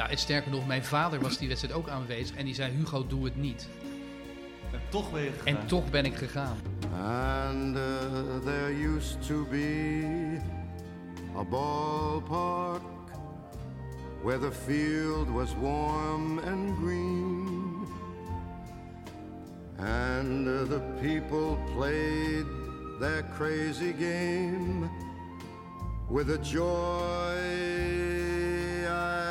Nou, en sterker nog, mijn vader was die wedstrijd ook aanwezig en die zei: Hugo, doe het niet. En toch ben je gegaan. En toch ben ik gegaan. And uh, there used to be a ballpark where the field was warm and green. And uh, the people played their crazy game with a joy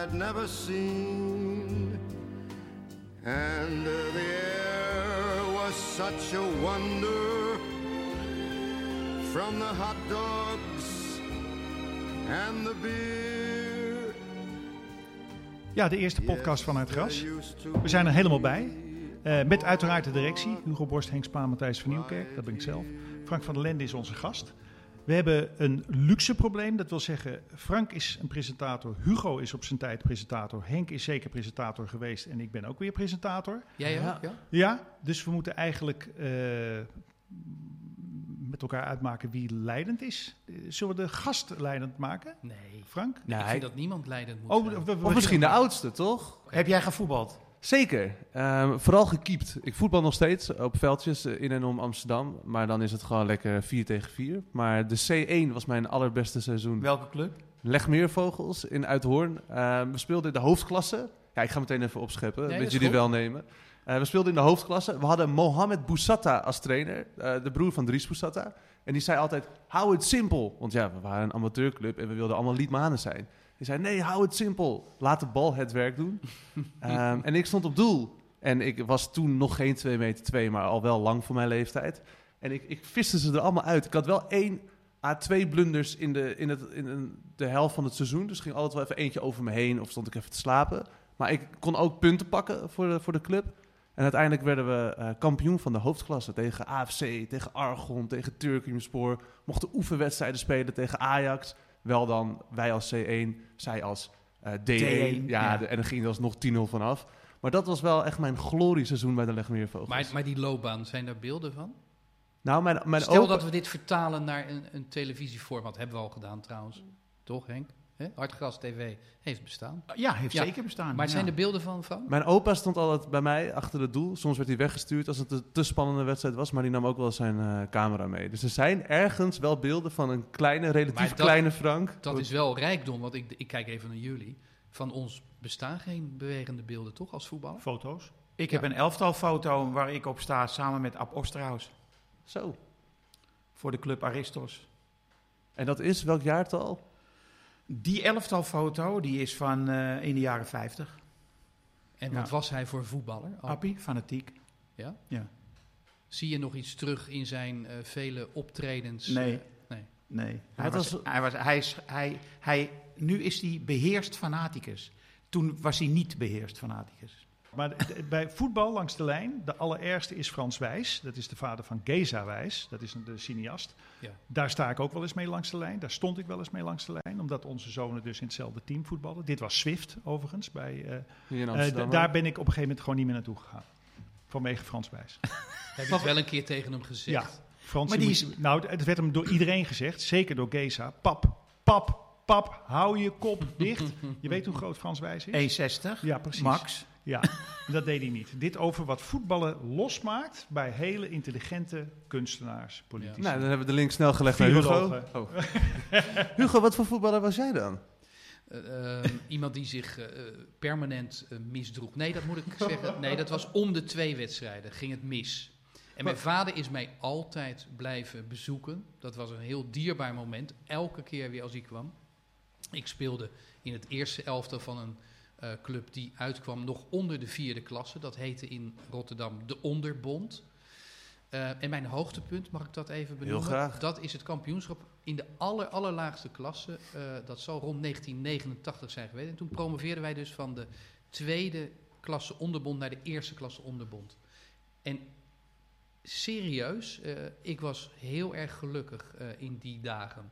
I'd never seen. And uh, the air was such a wonder from the hot dogs and the beer. Ja, de eerste podcast van Het Gras. We zijn er helemaal bij. Eh, met uiteraard de directie. Hugo Borst, Henk Spaan, Matthijs van Nieuwkerk. Dat ben ik zelf. Frank van der Lende is onze gast. We hebben een luxe probleem. Dat wil zeggen, Frank is een presentator. Hugo is op zijn tijd presentator. Henk is zeker presentator geweest. En ik ben ook weer presentator. Jij Ja. ook? Ja? Ja, dus we moeten eigenlijk eh, met elkaar uitmaken wie leidend is. Eh, Zullen we de gast leidend maken? Nee. Frank? Nee, ik vind dat niemand leidend moet Oh, zijn. Of misschien de oudste, toch? Heb jij gevoetbald? Zeker. Ehm, vooral gekiept. Ik voetbal nog steeds op veldjes eh, in en om Amsterdam. Maar dan is het gewoon lekker 4 tegen 4. Maar de C1 was mijn allerbeste seizoen. Welke club? Legmeervogels in Uithoorn. Ehm, we speelden in de hoofdklasse. Ja, ik ga meteen even opscheppen, Nee, met jullie goed. wel nemen. Eh, we speelden in de hoofdklasse. We hadden Mohamed Boussata als trainer, eh, de broer van Dries Boussata. En die zei altijd, hou het simpel. Want ja, we waren een amateurclub en we wilden allemaal liedmanen zijn. Die zei, nee, hou het simpel. Laat de bal het werk doen. Ehm, en ik stond op doel. En ik was toen nog geen 2 meter 2, maar al wel lang voor mijn leeftijd. En ik, ik viste ze er allemaal uit. Ik had wel één à twee blunders in de, in, het, in de helft van het seizoen. Dus ging altijd wel even eentje over me heen of stond ik even te slapen. Maar ik kon ook punten pakken voor de, voor de club. En uiteindelijk werden we eh, kampioen van de hoofdklasse tegen AFC, tegen Argon, tegen Turkiyumspor. Mochten oefenwedstrijden spelen tegen Ajax. Wel dan wij als C1, zij als eh, D1. D1, ja, ja. de- en dan ging er alsnog 10-0 vanaf. Maar dat was wel echt mijn glorieseizoen bij de Legmeervogels. Maar, maar die loopbaan, zijn daar beelden van? nou, mijn, mijn Stel dat we dit vertalen naar een, een televisieformat. Hebben we al gedaan trouwens. Toch, Henk? Hè? Hartgras TV heeft bestaan. Ja, heeft Ja. zeker bestaan. Maar ja. zijn er beelden van? van? Mijn opa stond altijd bij mij achter het doel. Soms werd hij weggestuurd als het een te spannende wedstrijd was. Maar die nam ook wel zijn eh, camera mee. Dus er zijn ergens wel beelden van een kleine, relatief dat- kleine Frank. Dat is wel rijkdom, want ik, ik kijk even naar jullie. Van ons bestaan geen bewegende beelden, toch, als voetballer? Foto's. Ik heb een elftal foto waar ik op sta samen met Ab Osterhaus Zo. voor de club Aristos. En dat is welk jaartal? Die elftal foto die is van eh, in de jaren 50. En Ja. wat was hij voor voetballer? Al- Appie, fanatiek. Ja? Ja. Zie je nog iets terug in zijn eh, vele optredens? Nee. Eh, nee. Nee. Hij was- hij was, hij is, hij, hij, nu is hij beheerst fanaticus. Toen was hij niet beheerst fanaticus. Maar bij voetbal langs de lijn, de allerergste is Frans Wijs. Dat is de vader van Geza Wijs. Dat is een de cineast. Ja. Daar sta ik ook wel eens mee langs de lijn. Daar stond ik wel eens mee langs de lijn. Omdat onze zonen dus in hetzelfde team voetballen. Dit was Swift overigens. Bij, eh, eh, daar ben ik op een gegeven moment gewoon niet meer naartoe gegaan. Vanwege Frans Wijs. Heb je het wel een keer tegen hem gezegd? Ja, Frans, Maar die moet- nou, het werd hem door iedereen gezegd. Zeker door Geza. Pap, pap, pap, hou je kop dicht. Je weet hoe groot Frans Wijs is? 1,60. Ja, precies. Max. Ja, dat deed hij niet. Dit over wat voetballen losmaakt bij hele intelligente kunstenaars, politici. Nou, dan hebben we de link snel gelegd naar Hugo. Oh. Hugo, wat voor voetballer was jij dan? Eh, ehm, iemand die zich eh, eh, permanent eh, misdroeg. Nee, dat moet ik zeggen. Nee, dat was om de twee wedstrijden. Ging het mis. En mijn vader is mij altijd blijven bezoeken. Dat was een heel dierbaar moment. Elke keer weer als hij kwam. Ik speelde in het eerste elftal van een eh, club die uitkwam nog onder de vierde klasse. Dat heette in Rotterdam de Onderbond. Eh, en mijn hoogtepunt, mag ik dat even benoemen? graag. Dat is het kampioenschap in de aller, allerlaagste klasse. Eh, dat zal rond 1989 zijn geweest. En toen promoveerden wij dus van de tweede klasse onderbond naar de eerste klasse onderbond. En serieus, ik was heel erg gelukkig in die dagen.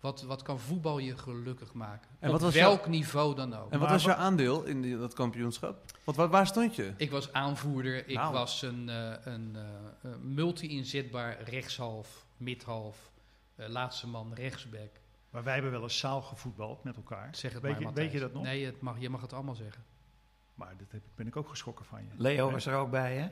Wat, wat kan voetbal je gelukkig maken? En Op wat was welk niveau dan ook. En wat Maar was jouw aandeel in die, dat kampioenschap? Want waar, waar stond je? Ik was aanvoerder, ik Nou. was een, eh, een eh, eh, multi-inzetbaar rechtshalf, midhalf, eh, laatste man, rechtsback. Maar wij hebben wel eens zaal gevoetbald met elkaar. Zeg het weet, maar, je, Matthijs. weet je dat nog? Nee, het mag, je mag het allemaal zeggen. Maar dat heb, ben ik ook geschrokken van je. Leo was er ook bij, hè?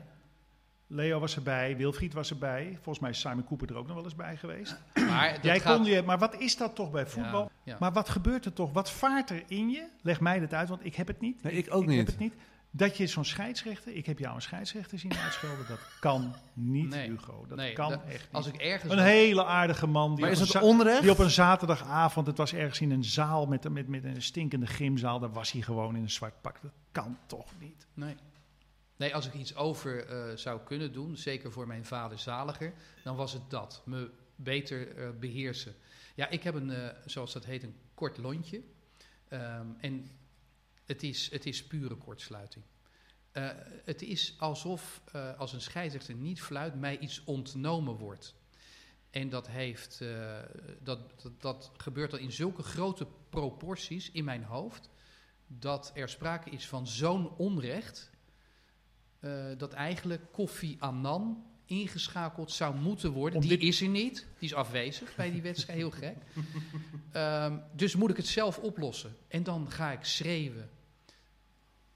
Leo was erbij, Wilfried was erbij. Volgens mij is Simon Cooper er ook nog wel eens bij geweest. Maar dat Jij gaat... kon je, maar wat is dat toch bij voetbal? Ja, ja. Maar wat gebeurt er toch? Wat vaart er in je? Leg mij dat uit, want ik heb het niet. Nee, ik ook ik niet. heb het niet. Dat je zo'n scheidsrechter, ik heb jou een scheidsrechter zien uitschelden, dat kan niet, Nee. Hugo. Dat Nee, kan dat- echt niet. Als ik ergens... Een hele aardige man. Die Maar op is een het za- onrecht? Die op een zaterdagavond, het was ergens in een zaal met, met, met een stinkende gymzaal, daar was hij gewoon in een zwart pak. Dat kan toch niet? Nee. Nee, als ik iets over eh, zou kunnen doen, zeker voor mijn vader zaliger, dan was het dat. Me beter eh, beheersen. Ja, ik heb een, eh, zoals dat heet, een kort lontje. Ehm, en het is, het is pure kortsluiting. Het is alsof als een scheidsrechter niet fluit, mij iets ontnomen wordt. En dat, heeft, dat, dat, dat gebeurt dan in zulke grote proporties in mijn hoofd, dat er sprake is van zo'n onrecht, eh, dat eigenlijk Kofi Annan ingeschakeld zou moeten worden. Om die dit- is er niet, die is afwezig bij die wedstrijd, heel gek. Ehm, dus moet ik het zelf oplossen. En dan ga ik schreeuwen.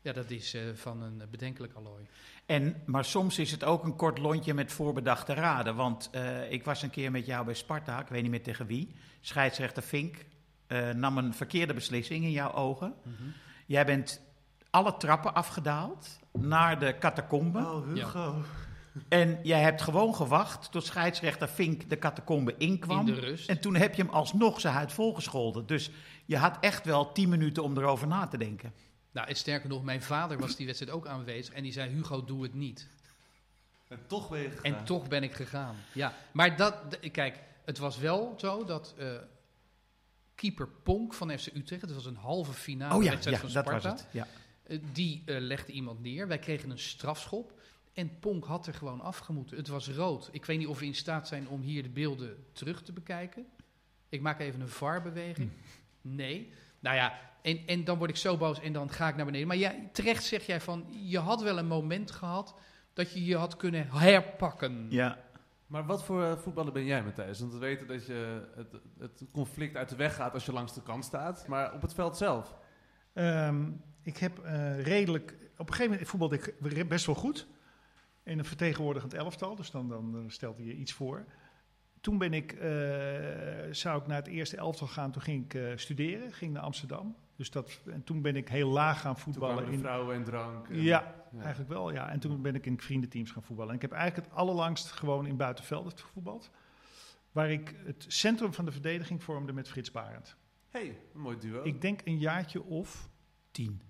Ja, dat is eh, van een bedenkelijk allooi. En, maar soms is het ook een kort lontje met voorbedachte raden. Want eh, ik was een keer met jou bij Sparta, ik weet niet meer tegen wie. Scheidsrechter Fink nam een verkeerde beslissing in jouw ogen. Jij bent alle trappen afgedaald naar de catacombe. Oh, Hugo. En jij hebt gewoon gewacht tot scheidsrechter Fink de catacombe inkwam. In de rust. En toen heb je hem alsnog zijn huid volgescholden. Dus je had echt wel tien minuten om erover na te denken. Nou, en sterker nog, mijn vader was die wedstrijd ook aanwezig. En die zei, Hugo, doe het niet. En toch ben je gegaan. En toch ben ik gegaan. Ja, maar dat, kijk, het was wel zo dat eh, keeper Ponk van FC Utrecht, het was een halve finale oh ja, wedstrijd ja van dat Sparta, was het. Ja. Eh, die eh, legde iemand neer. Wij kregen een strafschop en Ponk had er gewoon afgemoeten. Het was rood. Ik weet niet of we in staat zijn om hier de beelden terug te bekijken. Ik maak even een VAR-beweging. Nee. Nou ja, en, en dan word ik zo boos en dan ga ik naar beneden. Maar ja, terecht zeg jij van, je had wel een moment gehad dat je je had kunnen herpakken. ja. Maar wat voor eh, voetballer ben jij, Matthijs? Want we weten dat je het, het conflict uit de weg gaat als je langs de kant staat. Maar op het veld zelf? Ehm, ik heb eh, redelijk. Op een gegeven moment voetbalde ik best wel goed. In een vertegenwoordigend elftal. Dus dan, dan stelt hij je iets voor. Toen ben ik, eh, zou ik naar het eerste elftal gaan. Toen ging ik eh, studeren. Ging naar Amsterdam. Dus dat, en toen ben ik heel laag gaan voetballen. In, vrouwen en drank. en- ja, ja. eigenlijk wel. Ja. En toen ben ik in vriendenteams gaan voetballen. En ik heb eigenlijk het allerlangst gewoon in buitenvelden gevoetbald. Waar ik het centrum van de verdediging vormde met Frits Barend. hey, een mooi duo. Ik denk een jaartje of Tien.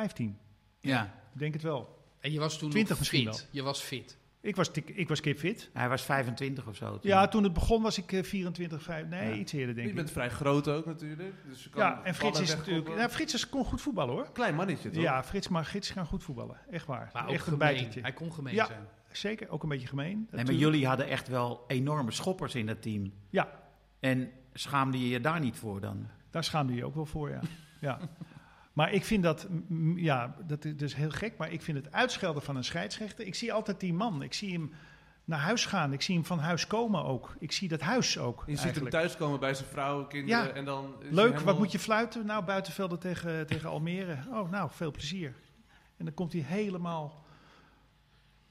15. Ja. Ik denk het wel. En je was toen 20 nog misschien fit. Je was fit. Ik was, tik- ik was kipfit. Hij was 25 of zo. toen. Ja, toen het begon was ik eh, 24, 5, nee, Ja. iets eerder denk je ik. bent vrij groot ook natuurlijk. Dus je kan Ja, en Frits is natuurlijk... Nou, Frits is, kon goed voetballen hoor. Klein mannetje, toch? Ja, Frits, maar Frits kan goed voetballen. Echt waar. Maar ook Echt een. Hij kon gemeen Ja. zijn. Zeker, ook een beetje gemeen. Nee, maar jullie hadden echt wel enorme schoppers in dat team. Ja, En schaamde je je daar niet voor dan? daar schaamde je ook wel voor, ja. ja. Maar ik vind dat, ja, dat is dus heel gek, maar ik vind het uitschelden van een scheidsrechter. Ik zie altijd die man, ik zie hem naar huis gaan, ik zie hem van huis komen ook. Ik zie dat huis ook. Je ziet hem thuiskomen bij zijn vrouw, kinderen Ja. en dan... Leuk, helemaal- wat moet je fluiten? Nou, buitenvelden tegen, tegen Almere. Oh, nou, veel plezier. En dan komt hij helemaal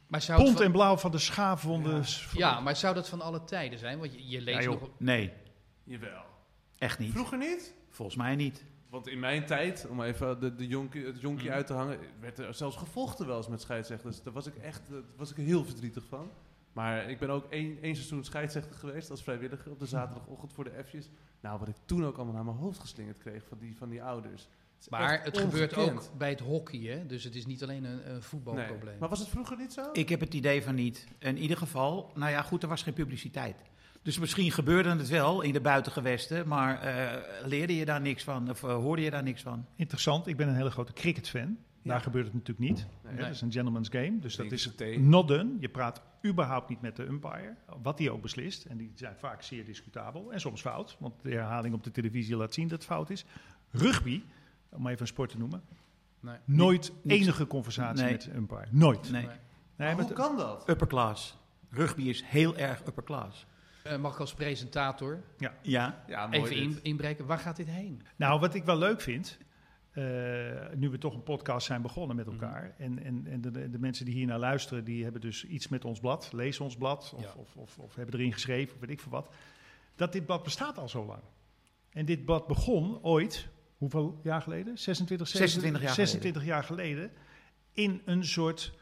Maar zou het pont van- en blauw van de schaafwonden. ja, maar zou dat van alle tijden zijn? Want je, je leest Ja, joh. nog... Nee, Jawel. echt niet. Vroeger niet? Volgens mij niet. Want in mijn tijd, om even de, de jonkie, het jonkje Mhm. uit te hangen, werd er zelfs gevochten wel eens met scheidsrechters. Daar was ik echt daar was ik heel verdrietig van. Maar ik ben ook één, één seizoen scheidsrechter geweest als vrijwilliger op de zaterdagochtend voor de F'jes. Nou, wat ik toen ook allemaal naar mijn hoofd geslingerd kreeg van die, van die ouders. Het Maar het gebeurt ook bij het hockey, hè? Dus het is niet alleen een, een Nee. voetbalprobleem. Maar was het vroeger niet zo? Ik heb het idee van niet. In ieder geval, nou ja, goed, er was geen publiciteit. Dus misschien gebeurde het wel in de buitengewesten, maar eh, leerde je daar niks van of eh, hoorde je daar niks van? Interessant, ik ben een hele grote cricketfan. Daar Ja. gebeurt het natuurlijk niet. Nee. Dat is een gentleman's game, dus dat is not done. Je praat überhaupt niet met de umpire, wat die ook beslist. En die zijn vaak zeer discutabel en soms fout, want de herhaling op de televisie laat zien dat het fout is. Rugby, om even een sport te noemen, Nee. nooit Niks. enige conversatie Nee. met de umpire. Nooit. Nee. Nee. Nee, Maar met- hoe kan dat? Upper class. Rugby is heel erg upper class. Eh, mag ik als presentator Ja, Ja, mooi even in, inbreken? Waar gaat dit heen? Nou, wat ik wel leuk vind, eh, nu we toch een podcast zijn begonnen met elkaar. En, en, en de, de mensen die hier naar luisteren, die hebben dus iets met ons blad, lezen ons blad, of, Ja. of, of, of hebben erin geschreven, of weet ik veel wat. Dat dit blad bestaat al zo lang. En dit blad begon ooit, hoeveel jaar geleden? 26, 26 jaar 26 jaar geleden. In een soort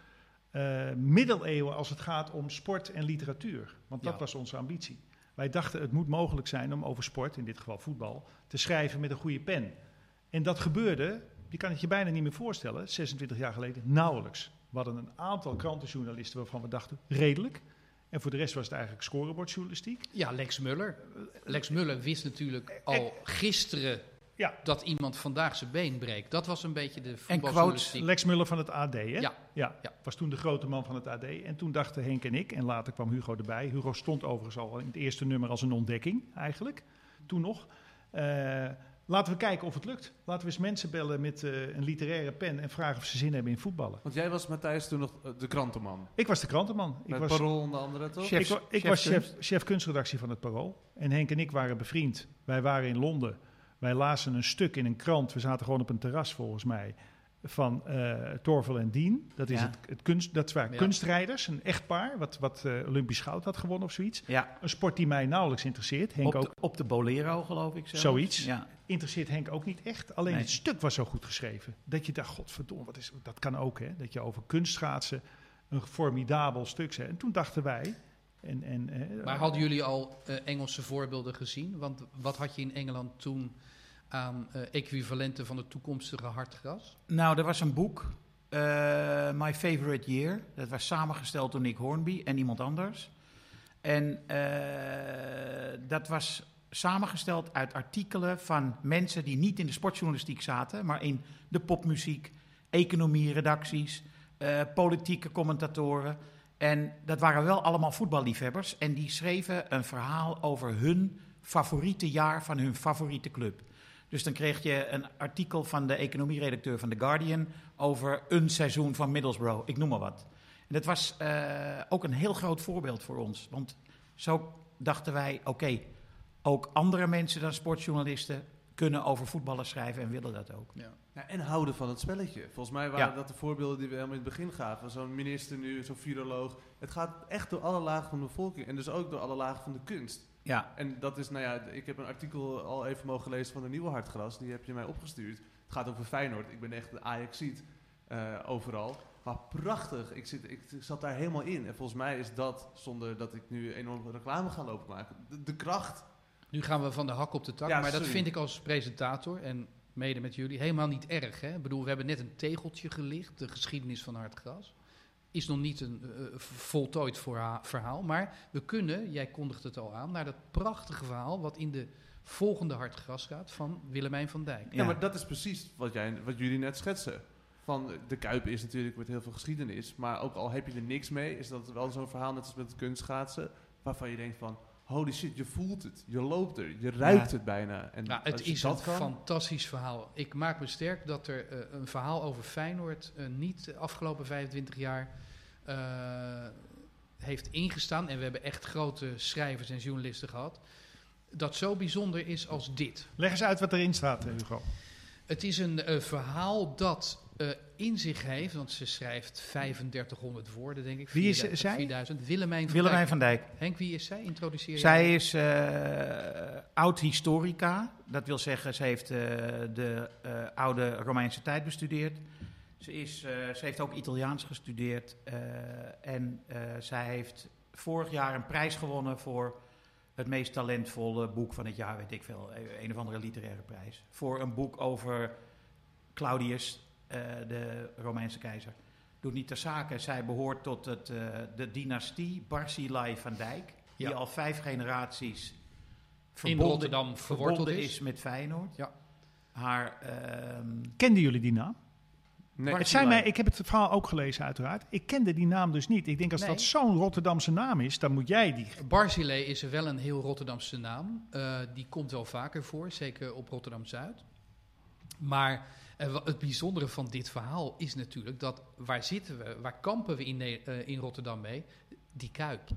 middeleeuwen als het gaat om sport en literatuur. Want dat Ja. was onze ambitie. Wij dachten het moet mogelijk zijn om over sport, in dit geval voetbal, te schrijven met een goede pen. En dat gebeurde, je kan het je bijna niet meer voorstellen, 26 jaar geleden nauwelijks. We hadden een aantal krantenjournalisten waarvan we dachten redelijk. En voor de rest was het eigenlijk scorebordjournalistiek. Ja, Lex Muller. Lex Muller wist natuurlijk al gisteren Ja. dat iemand vandaag zijn been breekt. Dat was een beetje de quotes, voetbaljournalistiek. Lex Muller van het AD, hè? Ja. ja. Ja. Was toen de grote man van het AD. En toen dachten Henk en ik, en later kwam Hugo erbij. Hugo stond overigens al in het eerste nummer als een ontdekking, eigenlijk. Toen nog. Eh, laten we kijken of het lukt. Laten we eens mensen bellen met eh, een literaire pen en vragen of ze zin hebben in voetballen. Want jij was, Matthijs, toen nog eh, de krantenman. Ik was de krantenman. Ik Met was, Parool onder andere, toch? Chef- ik, ik chef was chef, chef kunstredactie van het Parool. En Henk en ik waren bevriend. Wij waren in Londen. Wij lazen een stuk in een krant. We zaten gewoon op een terras volgens mij. Van eh Torvel en Dien. Dat, is Ja. het, het kunst, dat waren Ja. kunstrijders. Een echtpaar. Wat, wat eh, Olympisch goud had gewonnen of zoiets. ja. Een sport die mij nauwelijks interesseert. Henk Op, ook. de, op de Bolero geloof ik zelfs. Zoiets. Interesseert Henk ook niet echt. Alleen Nee. het stuk was zo goed geschreven. Dat je dacht, godverdomme, wat is, dat kan ook hè. Dat je over kunstschaatsen een formidabel stuk zegt. En toen dachten wij... En, en, eh, Maar hadden jullie al Engelse voorbeelden gezien? Want wat had je in Engeland toen aan eh, equivalenten van het toekomstige hardgras? Nou, er was een boek, eh, My Favorite Year. Dat was samengesteld door Nick Hornby en iemand anders. En eh, dat was samengesteld uit artikelen van mensen die niet in de sportjournalistiek zaten, maar in de popmuziek, economie, redacties, eh, politieke commentatoren. En dat waren wel allemaal voetballiefhebbers. En die schreven een verhaal over hun favoriete jaar van hun favoriete club. Dus dan kreeg je een artikel van de economieredacteur van The Guardian over een seizoen van Middlesbrough, ik noem maar wat. En dat was eh, ook een heel groot voorbeeld voor ons. Want zo dachten wij, oké, ook andere mensen dan sportjournalisten kunnen over voetballen schrijven en willen dat ook. Ja. Ja, en houden van het spelletje. Volgens mij waren Ja. dat de voorbeelden die we helemaal in het begin gaven. Zo'n minister nu, zo'n viroloog. Het gaat echt door alle lagen van de bevolking. En dus ook door alle lagen van de kunst. Ja, En dat is, nou ja, ik heb een artikel al even mogen lezen van de Nieuwe Hartgras. Die heb je mij opgestuurd. Het gaat over Feyenoord. Ik ben echt de Ajaxiet eh overal. Maar prachtig. Ik, zit, ik, zat daar helemaal in. En volgens mij is dat, zonder dat ik nu enorm reclame ga lopen maken, de, de kracht. Nu gaan we van de hak op de tak, Ja, maar dat vind ik als presentator en mede met jullie helemaal niet erg. Hè? Ik bedoel, we hebben net een tegeltje gelicht, de geschiedenis van hardgras. Is nog niet een eh, voltooid voorha- verhaal, maar we kunnen, jij kondigt het al aan, naar dat prachtige verhaal wat in de volgende hardgras gaat van Willemijn van Dijk. Ja, Ja. maar dat is precies wat, jij, wat jullie net schetsen. Van eh, de Kuip is natuurlijk met heel veel geschiedenis. Maar ook al heb je er niks mee, is dat wel zo'n verhaal net als met het kunstschaatsen. Waarvan je denkt van, holy shit, je voelt het. Je loopt er. Je ruikt Ja. het bijna. En Nou, het is een dat kan, fantastisch verhaal. Ik maak me sterk dat er eh, een verhaal over Feyenoord eh, niet de afgelopen 25 jaar eh, heeft ingestaan. En we hebben echt grote schrijvers en journalisten gehad. Dat zo bijzonder is als dit. Leg eens uit wat erin staat, Hugo. Het is een eh, verhaal dat eh, in zich heeft, want ze schrijft 3500 woorden, denk ik. Wie is 4000, zij? 4000. Willemijn van Willemijn Dijk. van Dijk. Henk, wie is zij? Introduceer je Zij is eh, oud-historica. Dat wil zeggen, ze heeft de oude Romeinse tijd bestudeerd. Ze, is, ze heeft ook Italiaans gestudeerd. en zij heeft vorig jaar een prijs gewonnen voor het meest talentvolle boek van het jaar, weet ik veel. Een of andere literaire prijs. Voor een boek over Claudius, eh, de Romeinse keizer. Doet niet ter zake. Zij behoort tot het, eh, de dynastie Barzilai van Dijk. Die Ja. al vijf generaties in Rotterdam verworteld verbonden is. is met Feyenoord. Ja. Haar, ehm, Kenden jullie die naam? Nee, Het zijn mij, ik heb het verhaal ook gelezen uiteraard. Ik kende die naam dus niet. Ik denk als Nee. dat zo'n Rotterdamse naam is, dan moet jij die... Barzilay is wel een heel Rotterdamse naam. Eh, die komt wel vaker voor, zeker op Rotterdam-Zuid. Maar eh, het bijzondere van dit verhaal is natuurlijk dat waar zitten we, waar kampen we in, eh, in Rotterdam mee? Die Kuip.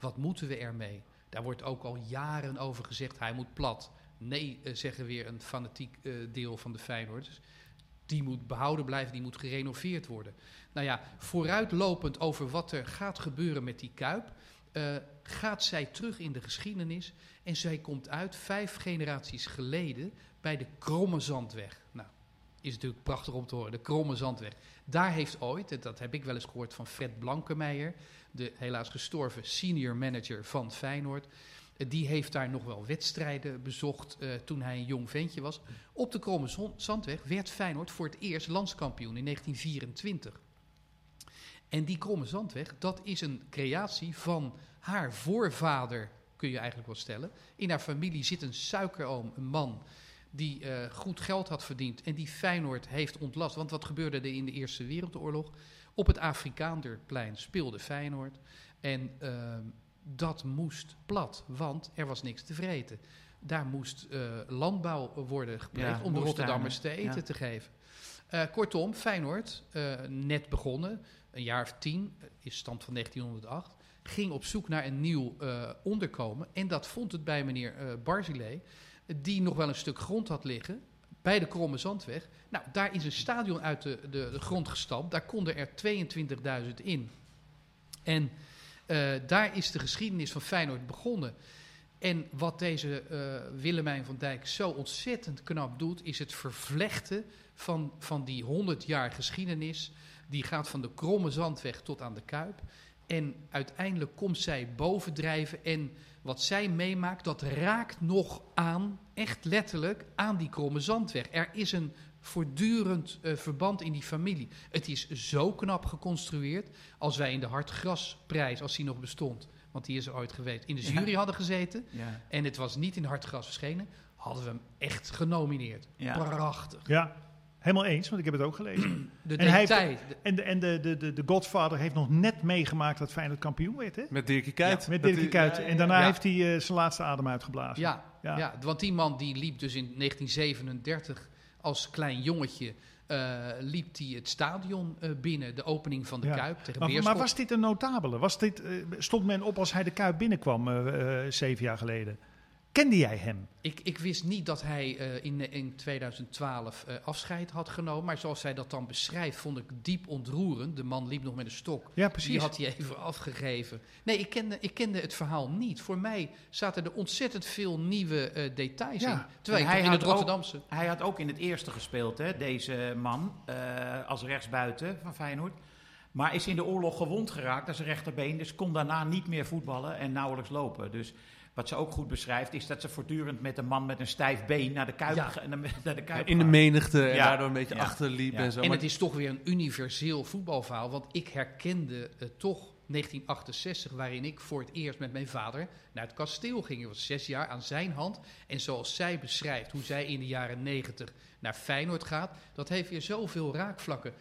Wat moeten we ermee? Daar wordt ook al jaren over gezegd, hij moet plat. Nee, zeggen weer een fanatiek eh, deel van de Feyenoorders. Die moet behouden blijven, die moet gerenoveerd worden. Nou ja, vooruitlopend over wat er gaat gebeuren met die Kuip... eh, gaat zij terug in de geschiedenis... en zij komt uit vijf generaties geleden bij de Kromme Zandweg. Nou, is natuurlijk prachtig om te horen, de Kromme Zandweg. Daar heeft ooit, en dat heb ik wel eens gehoord van Fred Blankemeijer... de helaas gestorven senior manager van Feyenoord... Die heeft daar nog wel wedstrijden bezocht eh, toen hij een jong ventje was. Op de Kromme Zandweg werd Feyenoord voor het eerst landskampioen in 1924. En die Kromme Zandweg, dat is een creatie van haar voorvader, kun je eigenlijk wel stellen. In haar familie zit een suikeroom, een man die eh, goed geld had verdiend en die Feyenoord heeft ontlast. Want wat gebeurde er in de Eerste Wereldoorlog? Op het Afrikaanderplein speelde Feyenoord en ehm, dat moest plat, want er was niks te vreten. Daar moest eh, landbouw worden gepleegd Ja, om de Rotterdammers te eten ja. te geven. Eh, kortom, Feyenoord, eh, net begonnen, een jaar of tien, is stand van 1908, ging op zoek naar een nieuw onderkomen. En dat vond het bij meneer Barzilay, eh, die nog wel een stuk grond had liggen, bij de Kromme Zandweg. Nou, daar is een stadion uit de, de, de grond gestampt, daar konden er 22.000 in. En eh, daar is de geschiedenis van Feyenoord begonnen. En wat deze eh, Willemijn van Dijk zo ontzettend knap doet, is het vervlechten van, van die 100 jaar geschiedenis. Die gaat van de kromme zandweg tot aan de Kuip. En uiteindelijk komt zij bovendrijven. En wat zij meemaakt, dat raakt nog aan, echt letterlijk, aan die kromme zandweg. Er is een voortdurend eh, verband in die familie. Het is zo knap geconstrueerd. Als wij in de Hartgrasprijs, als die nog bestond, want die is er ooit geweest, in de Ja. jury hadden gezeten. Ja. En het was niet in Hartgras verschenen, hadden we hem echt genomineerd. Ja. Prachtig. Ja, helemaal eens, want ik heb het ook gelezen. De En hij heeft- detail. de- En de, en de, de, de, de Godfather heeft nog net meegemaakt dat Feyenoord kampioen werd, hè? Met Dirkie Kuyt. Met Dirkie Kuyt. En daarna ja. heeft hij eh, zijn laatste adem uitgeblazen. Ja, Ja. ja. want die man die liep dus in 1937 als klein jongetje. eh, liep hij het stadion eh, binnen, de opening van de Ja. Kuip tegen Maar, maar was dit een notabele? Was dit, eh, stond men op als hij de Kuip binnenkwam zeven jaar geleden? Kende jij hem? Ik, ik wist niet dat hij eh, in, in 2012 eh, afscheid had genomen. Maar zoals hij dat dan beschrijft, vond ik diep ontroerend. De man liep nog met een stok. Ja, Die precies. had hij even afgegeven. Nee, ik kende, ik kende het verhaal niet. Voor mij zaten er ontzettend veel nieuwe eh, details Ja. in. Terwijl En hij in het had ook- Rotterdamse... Hij had ook in het eerste gespeeld, hè, deze man, eh, als rechtsbuiten van Feyenoord. Maar is in de oorlog gewond geraakt aan zijn rechterbeen. Dus kon daarna niet meer voetballen en nauwelijks lopen. Dus wat ze ook goed beschrijft, is dat ze voortdurend met een man met een stijf been naar de kuip, Ja. naar de kuip in de menigte en Ja. daardoor een beetje Ja. achterliep Ja. en zo. En Maar het is toch weer een universeel voetbalverhaal. Want ik herkende toch 1968, waarin ik voor het eerst met mijn vader naar het kasteel ging. Ik was zes jaar aan zijn hand. En zoals zij beschrijft hoe zij in de jaren 90 naar Feyenoord gaat, dat heeft weer zoveel raakvlakken.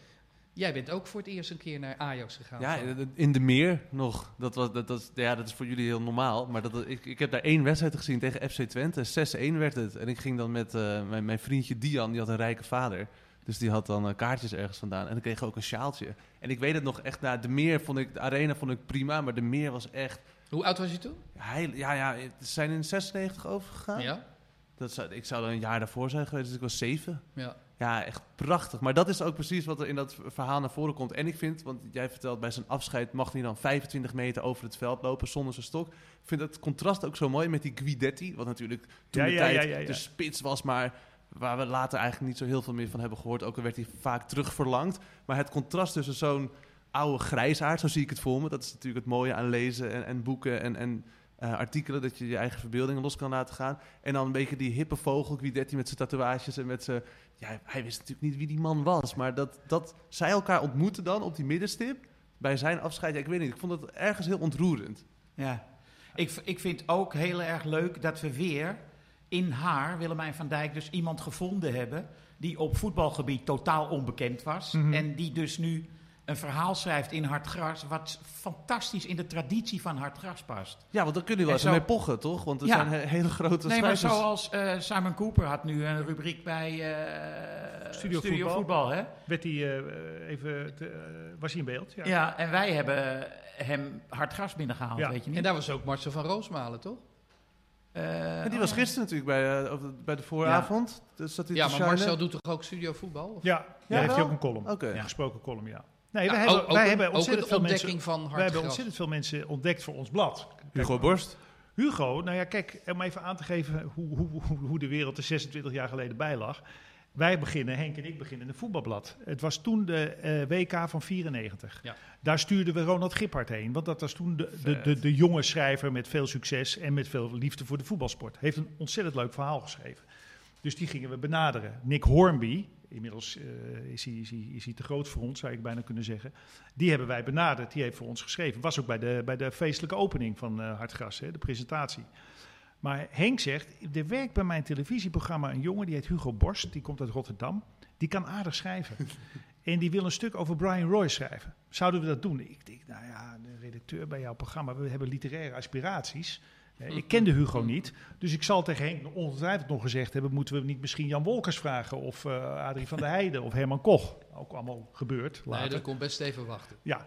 Jij bent ook voor het eerst een keer naar Ajax gegaan. Ja, in de meer nog. Dat, was, dat, dat, ja, dat is voor jullie heel normaal. Maar dat, ik, ik heb daar één wedstrijd gezien tegen FC Twente. 6-1 werd het. En ik ging dan met eh, mijn, mijn vriendje Dian, die had een rijke vader. Dus die had dan eh, kaartjes ergens vandaan. En dan kreeg ik ook een sjaaltje. En ik weet het nog echt, nou, de meer vond ik, de arena vond ik prima. Maar de meer was echt, Hoe oud was je toen? hij, ja, ja, ze zijn in 96 overgegaan. Ja. Dat zou, ik zou dan een jaar daarvoor zijn geweest, dus ik was zeven. ja. Ja, echt prachtig. Maar dat is ook precies wat er in dat verhaal naar voren komt. En ik vind, want jij vertelt bij zijn afscheid mag hij dan 25 meter over het veld lopen zonder zijn stok. Ik vind het contrast ook zo mooi met die Guidetti, wat natuurlijk toen Ja, de ja, tijd ja. de spits was, maar waar we later eigenlijk niet zo heel veel meer van hebben gehoord. Ook al werd hij vaak terugverlangd. Maar het contrast tussen zo'n oude grijsaard, zo zie ik het voor me. Dat is natuurlijk het mooie aan lezen en, en boeken en, en eh, artikelen, dat je je eigen verbeeldingen los kan laten gaan. En dan een beetje die hippe vogel, Guidetti met zijn tatoeages en met zijn... Ja, hij wist natuurlijk niet wie die man was, maar dat, dat zij elkaar ontmoeten dan op die middenstip bij zijn afscheid. Ja, ik weet niet, ik vond het ergens heel ontroerend. Ja. Ik, ik vind ook heel erg leuk dat we weer in haar, Willemijn van Dijk, dus iemand gevonden hebben die op voetbalgebied totaal onbekend was. Mhm. En die dus nu een verhaal schrijft in Hartgras, wat fantastisch in de traditie van Hartgras past. Ja, want dan kunnen we wel En eens mee pochen, toch? Want er Ja. zijn he- hele grote Nee, maar schrijvers. zoals eh, Simon Cooper had nu een rubriek bij eh, Studio Studio, Voetbal. Voetbal. hè? Werd hij eh, even te- was hij in beeld? Ja. Ja. en wij hebben hem Hartgras binnengehaald, Ja. weet je niet? En daar was ook Marcel van Roosmalen, toch? Eh, En die was gisteren natuurlijk bij, of bij de vooravond. Dus zat hij Ja, te maar shinen. Marcel doet toch ook studio voetbal? Of? Ja, daar heeft hij ook een column. Oké. Een gesproken column, ja. Nee, Nou, wij ook- hebben, ook wij hebben ontzettend veel mensen... van Wij hebben ontzettend veel mensen ontdekt voor ons blad. Hugo Borst. Hugo, nou ja, kijk, om even aan te geven hoe, hoe, hoe, hoe de wereld er 26 jaar geleden bij lag. Wij beginnen, Henk en ik beginnen in een voetbalblad. Het was toen de eh, WK van 94. Ja. Daar stuurden we Ronald Gippard heen. Want dat was toen de, de, de, de jonge schrijver met veel succes en met veel liefde voor de voetbalsport. Heeft een ontzettend leuk verhaal geschreven. Dus die gingen we benaderen. Nick Hornby, inmiddels eh, is, hij, is, hij, is hij te groot voor ons, zou ik bijna kunnen zeggen. Die hebben wij benaderd, die heeft voor ons geschreven. Was ook bij de, bij de feestelijke opening van eh Hartgras, hè, de presentatie. Maar Henk zegt, er werkt bij mijn televisieprogramma een jongen, die heet Hugo Borst, die komt uit Rotterdam. Die kan aardig schrijven. en die wil een stuk over Brian Roy schrijven. Zouden we dat doen? Ik denk, nou ja, de redacteur bij jouw programma, we hebben literaire aspiraties. Ik kende Hugo niet, dus ik zal tegen Henk ongetwijfeld nog gezegd hebben: moeten we niet misschien Jan Wolkers vragen of eh, Adrie van der Heijden of Herman Koch? Ook allemaal gebeurd. Nee, Later. dat komt best even wachten. Ja.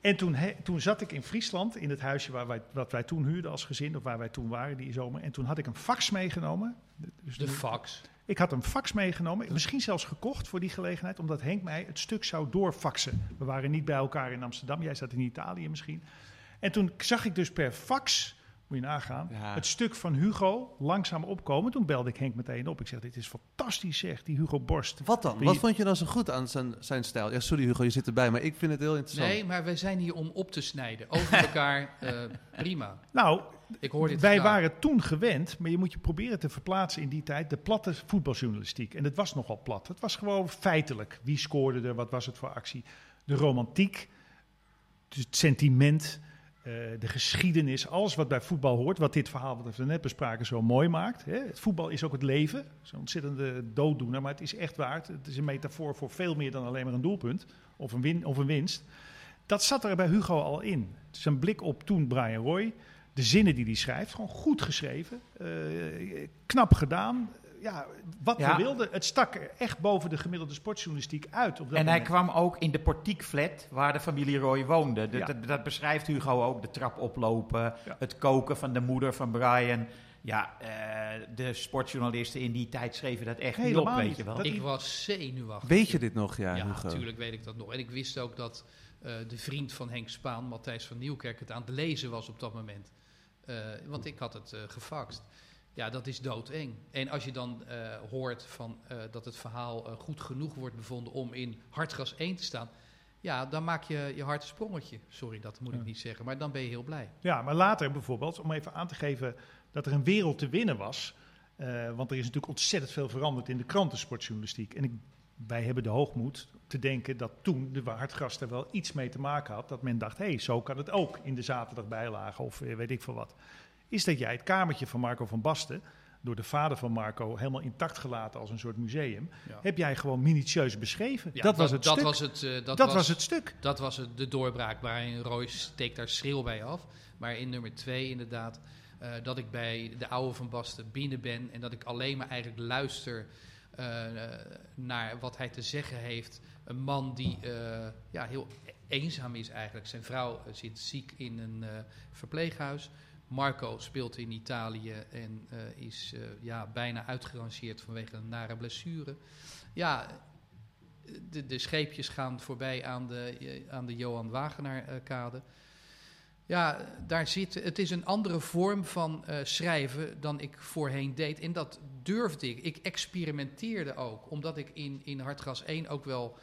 En toen, he- toen zat ik in Friesland, in het huisje waar wij, wat wij toen huurden als gezin, of waar wij toen waren die zomer. En toen had ik een fax meegenomen. Dus De fax. ik had een fax meegenomen, misschien zelfs gekocht voor die gelegenheid, omdat Henk mij het stuk zou doorfaxen. We waren niet bij elkaar in Amsterdam, jij zat in Italië misschien. En toen zag ik dus per fax, moet je nagaan, Ja. het stuk van Hugo langzaam opkomen. Toen belde ik Henk meteen op. Ik zeg, dit is fantastisch zeg, die Hugo Borst. Wat dan? Wat vond je dan zo goed aan zijn, zijn stijl? Ja, sorry Hugo, je zit erbij, maar ik vind het heel interessant. Nee, maar wij zijn hier om op te snijden. Over elkaar, eh, prima. Nou, Ik hoor dit Wij graag. waren toen gewend, maar je moet je proberen te verplaatsen in die tijd, de platte voetbaljournalistiek. En het was nogal plat. Het was gewoon feitelijk. Wie scoorde er? Wat was het voor actie? De romantiek, het sentiment, eh, de geschiedenis, alles wat bij voetbal hoort. Wat dit verhaal wat we net bespraken zo mooi maakt. Hè. Het voetbal is ook het leven. Een ontzettende dooddoener, maar het is echt waard. Het is een metafoor voor veel meer dan alleen maar een doelpunt of een, win, of een winst. Dat zat er bij Hugo al in. Zijn blik op toen Brian Roy. De zinnen die hij schrijft, gewoon goed geschreven. eh, knap gedaan. Ja, wat Ja. we wilden. Het stak echt boven de gemiddelde sportjournalistiek uit. Op dat En hij kwam ook in de portiekflat waar de familie Roy woonde. Dat, Ja. dat, dat beschrijft Hugo ook. De trap oplopen, Ja. het koken van de moeder van Brian. Ja, eh, de sportjournalisten in die tijd schreven dat echt niet Helemaal op, weet niet. je wel. Ik was zenuwachtig. Weet je dit nog, ja, Ja, Hugo? natuurlijk weet ik dat nog. En ik wist ook dat eh, de vriend van Henk Spaan, Matthijs van Nieuwkerk, het aan het lezen was op dat moment. Eh, want ik had het eh gefaxt. Ja, dat is doodeng. En als je dan eh, hoort van, eh, dat het verhaal eh, goed genoeg wordt bevonden om in Hartgras 1 te staan. Ja, dan maak je je hart een sprongetje. Sorry, dat moet ik niet zeggen. Maar dan ben je heel blij. Ja, maar later bijvoorbeeld, om even aan te geven dat er een wereld te winnen was. want er is natuurlijk ontzettend veel veranderd in de krantensportjournalistiek. En ik, wij hebben de hoogmoed te denken dat toen de Hartgras er wel iets mee te maken had. Dat men dacht, hé, hey, zo kan het ook in de zaterdagbijlage of weet ik veel wat. Is dat jij het kamertje van Marco van Basten, door de vader van Marco helemaal intact gelaten als een soort museum, Ja. heb jij gewoon minutieus beschreven. Ja, dat was het dat stuk. Was het, eh, dat, dat was het stuk. Dat was het, de doorbraak waarin Roy steekt daar schreeuw bij af. Maar in nummer twee inderdaad, eh, dat ik bij de oude Van Basten binnen ben en dat ik alleen maar eigenlijk luister eh, naar wat hij te zeggen heeft. Een man die ja, heel eenzaam is eigenlijk. Zijn vrouw zit ziek in een verpleeghuis. Marco speelt in Italië en eh, is eh, ja, bijna uitgerangeerd vanwege een nare blessure. Ja, de, de scheepjes gaan voorbij aan de, eh, aan de Johan Wagenaar-kade. ja, daar zit, het is een andere vorm van schrijven dan ik voorheen deed. En dat durfde ik. Ik experimenteerde ook, omdat ik in, in Hartgras 1 ook wel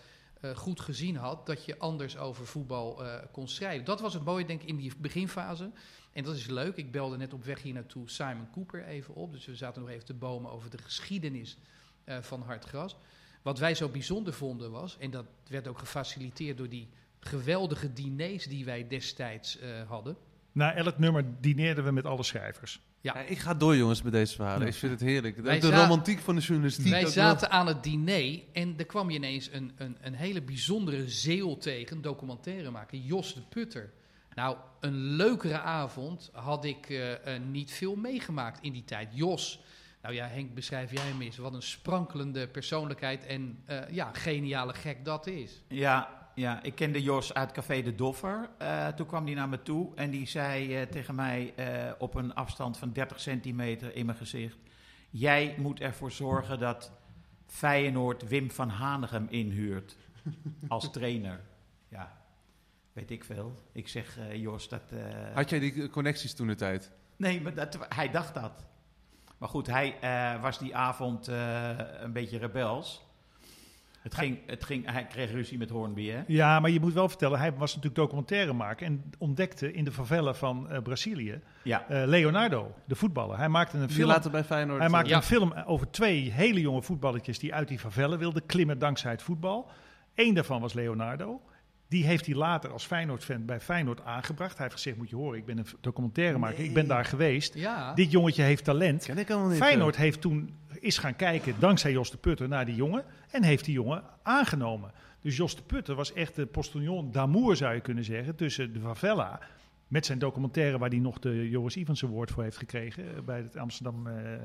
goed gezien had dat je anders over voetbal kon schrijven. Dat was het mooie, denk ik, in die beginfase. En dat is leuk. Ik belde net op weg hier naartoe Simon Cooper even op. Dus we zaten nog even te bomen over de geschiedenis eh, van Hartgras. Wat wij zo bijzonder vonden was, en dat werd ook gefaciliteerd door die geweldige diners die wij destijds eh, hadden. Na elk nummer dineerden we met alle schrijvers. Ja. Ja, ik ga door, jongens, met deze verhalen. Ja. Ik vind het heerlijk. De, Wij de za- romantiek van de journalistiek. Wij ook zaten aan het diner en er kwam je ineens een, een, een hele bijzondere zeeuw tegen, documentaire maken, Jos de Putter. Nou, een leukere avond had ik eh, eh, niet veel meegemaakt in die tijd. Jos, nou ja, Henk, beschrijf jij hem eens. Wat een sprankelende persoonlijkheid en eh, ja, geniale gek dat is. Ja, Ja, ik kende Jos uit Café de Doffer. Toen kwam hij naar me toe en die zei tegen mij op een afstand van 30 centimeter in mijn gezicht... Jij moet ervoor zorgen dat Feyenoord Wim van Hanegem inhuurt als trainer. Ja, weet ik veel. Ik zeg, eh, Jos, dat... eh, Had jij die connecties toen de tijd? Nee, maar dat, hij dacht dat. Maar goed, hij eh, was die avond eh, een beetje rebels. Het ging, het ging, hij kreeg ruzie met Hornby, hè? Ja, maar je moet wel vertellen, hij was natuurlijk documentairemaker en ontdekte in de favela van eh, Brazilië Ja. eh, Leonardo, de voetballer. Hij maakte een Die film. later bij Feyenoord... Hij maakte Ja. een film over twee hele jonge voetballetjes die uit die favela wilden klimmen dankzij het voetbal. Eén daarvan was Leonardo. Die heeft hij later als Feyenoord-fan bij Feyenoord aangebracht. Hij heeft gezegd, moet je horen, ik ben een documentairemaker, ik ben daar geweest. Ja. Dit jongetje heeft talent. Ken ik helemaal niet. Feyenoord heeft toen is gaan kijken, dankzij Jos de Putter, naar die jongen. En heeft die jongen aangenomen. Dus Jos de Putter was echt de postillon d'amour, zou je kunnen zeggen, tussen de favela. Met zijn documentaire waar hij nog de Joris Evans Award voor heeft gekregen. eh, Bij het Amsterdam eh, eh,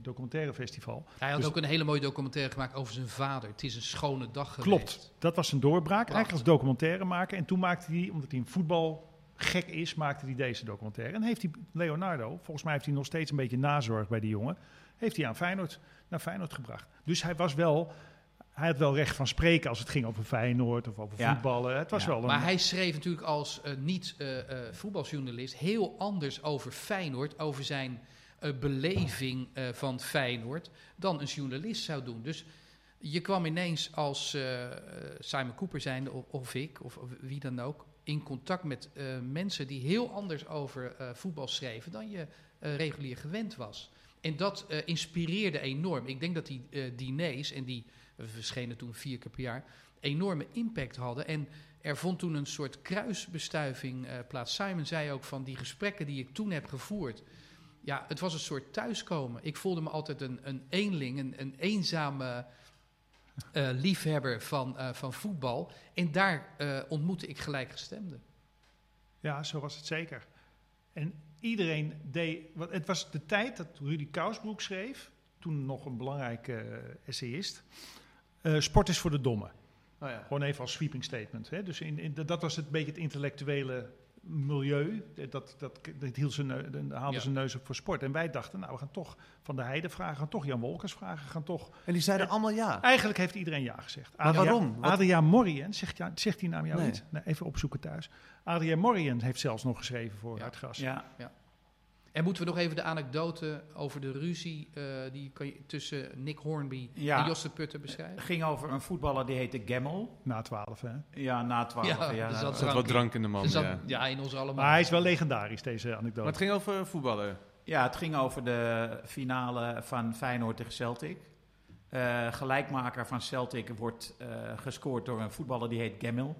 Documentaire Festival. Hij had Dus- ook een hele mooie documentaire gemaakt over zijn vader. Het is een schone dag geweest. Klopt, dat was een doorbraak. Prachtig. Eigenlijk als documentaire maken. En toen maakte hij, omdat hij een voetbalgek is, maakte hij deze documentaire. En heeft hij Leonardo, volgens mij heeft hij nog steeds een beetje nazorg bij die jongen, heeft hij aan Feyenoord, naar Feyenoord gebracht. Dus hij was wel, hij had wel recht van spreken als het ging over Feyenoord of over Ja. voetballen. Het was Ja, wel een... Maar hij schreef natuurlijk als eh, niet-voetbaljournalist heel anders over Feyenoord, over zijn eh, beleving eh, van Feyenoord, dan een journalist zou doen. Dus je kwam ineens als eh, eh, Simon Cooper zijnde, of, of ik, of, of wie dan ook, in contact met eh, mensen die heel anders over eh, voetbal schreven dan je eh, regulier gewend was. En dat eh, inspireerde enorm. Ik denk dat die eh, diners, en die eh, verschenen toen vier keer per jaar, enorme impact hadden. En er vond toen een soort kruisbestuiving eh, plaats. Simon zei ook van die gesprekken die ik toen heb gevoerd. Ja, het was een soort thuiskomen. Ik voelde me altijd een, een eenling, een, een eenzame eh, liefhebber van, eh, van voetbal. En daar ontmoette ik gelijkgestemden. Ja, zo was het zeker. En iedereen deed. Het was de tijd dat Rudy Kousbroek schreef, toen nog een belangrijke essayist. Eh, sport is voor de domme. Oh ja. Gewoon even als sweeping statement. Hè? Dus in, in, dat was het beetje het intellectuele milieu. Dat, dat, dat hield zijn, haalde Ja. neus op voor sport. En wij dachten, nou, we gaan toch Van der Heijden vragen, gaan toch Jan Wolkers vragen, gaan toch... En die zeiden allemaal ja. Eigenlijk heeft iedereen ja gezegd. Maar waarom? Wat- Adriaan Morien, zegt, ja- zegt die naam jou Nee. iets? Nee, even opzoeken thuis. Adriaan Morien heeft zelfs nog geschreven voor Ja. het gras. Ja, En moeten we nog even de anekdote over de ruzie eh, die kan je, tussen Nick Hornby Ja. en Jos de Putter beschrijven? het ging over een voetballer die heette Gemmel. Na twaalf, hè. Ja, na 12. Ja, Ja, Er zat wat drank in de man, dat- ja. ja, in ons allemaal. Maar hij is wel legendarisch, deze Maar anekdote. het ging over voetballen. Ja, het ging over de finale van Feyenoord tegen Celtic. Eh, gelijkmaker van Celtic wordt eh, gescoord door een voetballer die heet Gemmel.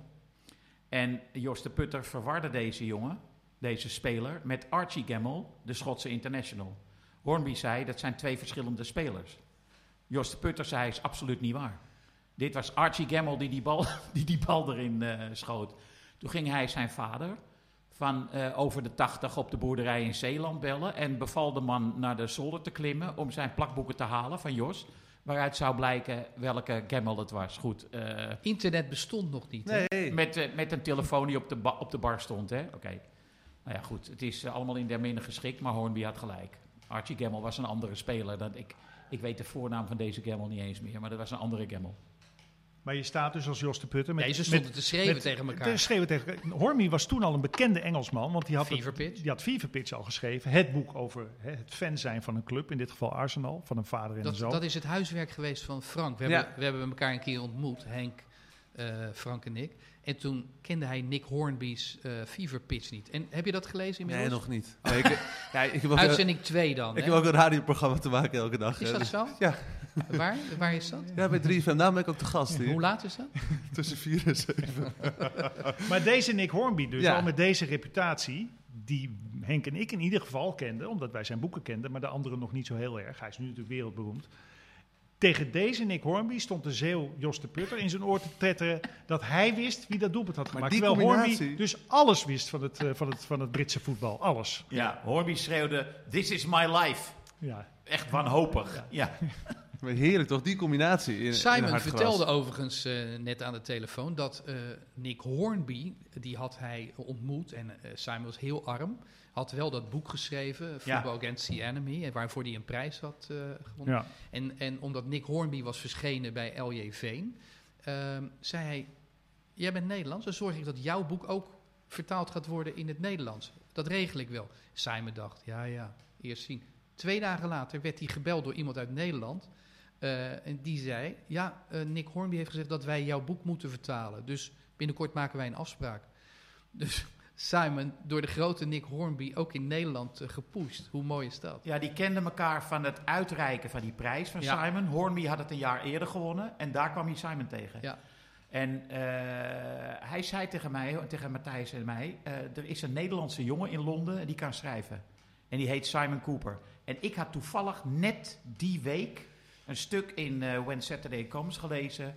En Jos de Putter verwarde deze jongen, deze speler, met Archie Gemmel, de Schotse international. Hornby zei dat zijn twee verschillende spelers. Jos de Putter zei is absoluut niet waar. Dit was Archie Gemmel die die bal, die die bal erin eh, schoot. Toen ging hij zijn vader van eh, over de 80 op de boerderij in Zeeland bellen. En beval de man naar de zolder te klimmen om zijn plakboeken te halen van Jos. Waaruit zou blijken welke Gemmel het was. Goed, eh, Internet bestond nog niet. hè? Nee. met, met een telefoon die op de, ba- op de bar stond. hè? Oké. Nou ja, goed. Het is eh, allemaal in der minne geschikt, maar Hornby had gelijk. Archie Gemmel was een andere speler. Dan ik, ik weet de voornaam van deze Gemmel niet eens meer, maar dat was een andere Gemmel. Maar je staat dus als Jos de Putter met... Nee, ze met- stonden te schreeuwen met- tegen te elkaar. schreeuwen tegen Hormy was toen al een bekende Engelsman, want die had, het, Fever Pitch. die had Fever Pitch al geschreven. Het boek over hè, het fan zijn van een club, in dit geval Arsenal, van een vader en een Dat, zoon. dat is het huiswerk geweest van Frank. We, Ja. hebben, we hebben elkaar een keer ontmoet, Henk, eh, Frank en ik. En toen kende hij Nick Hornby's eh, Fever Pitch niet. En heb je dat gelezen Nee, inmiddels? nog niet. Nee, ik, ja, ik, ook, een- Uitzending 2 dan. ik hè? heb ook een radioprogramma te maken elke dag. Is dat dus- zo? Ja. Waar? Waar is dat? Ja, bij 3FM. Daarom ben ik ook de gast hier. Hoe laat is dat? Tussen 4 en 7. Maar deze Nick Hornby dus, Ja. al met deze reputatie, die Henk en ik in ieder geval kenden, omdat wij zijn boeken kenden, maar de anderen nog niet zo heel erg. Hij is nu natuurlijk wereldberoemd. Tegen deze Nick Hornby stond de zeeuw Jos de Putter in zijn oor te tretteren dat hij wist wie dat doelpunt had gemaakt. Terwijl Hornby dus alles wist van het, eh, van, het, van het Britse voetbal. Alles. Ja, Hornby schreeuwde, this is my life. Ja. Echt wanhopig. Ja. Maar heerlijk toch, die combinatie. In, Simon vertelde overigens eh, net aan de telefoon dat eh, Nick Hornby, die had hij ontmoet en eh, Simon was heel arm, had wel dat boek geschreven, Football Against the Enemy, en waarvoor hij een prijs had eh, gewonnen. Ja. En, en omdat Nick Hornby was verschenen bij LJ Veen, ehm, zei hij, jij bent Nederlands, dan zorg ik dat jouw boek ook vertaald gaat worden in het Nederlands. Dat regel ik wel. Simon dacht, ja ja, eerst zien. Twee dagen later werd hij gebeld door iemand uit Nederland. Eh, en die zei, ja, eh, Nick Hornby heeft gezegd dat wij jouw boek moeten vertalen. Dus binnenkort maken wij een afspraak. Dus Simon, door de grote Nick Hornby, ook in Nederland eh, gepusht. Hoe mooi is dat? Ja, die kenden elkaar van het uitreiken van die prijs van Ja. Simon. Hornby had het een jaar eerder gewonnen en daar kwam hij Simon tegen. Ja. En hij zei tegen mij, tegen Matthijs en mij, er is een Nederlandse jongen in Londen en die kan schrijven. En die heet Simon Cooper. En ik had toevallig net die week een stuk in eh, When Saturday Comes gelezen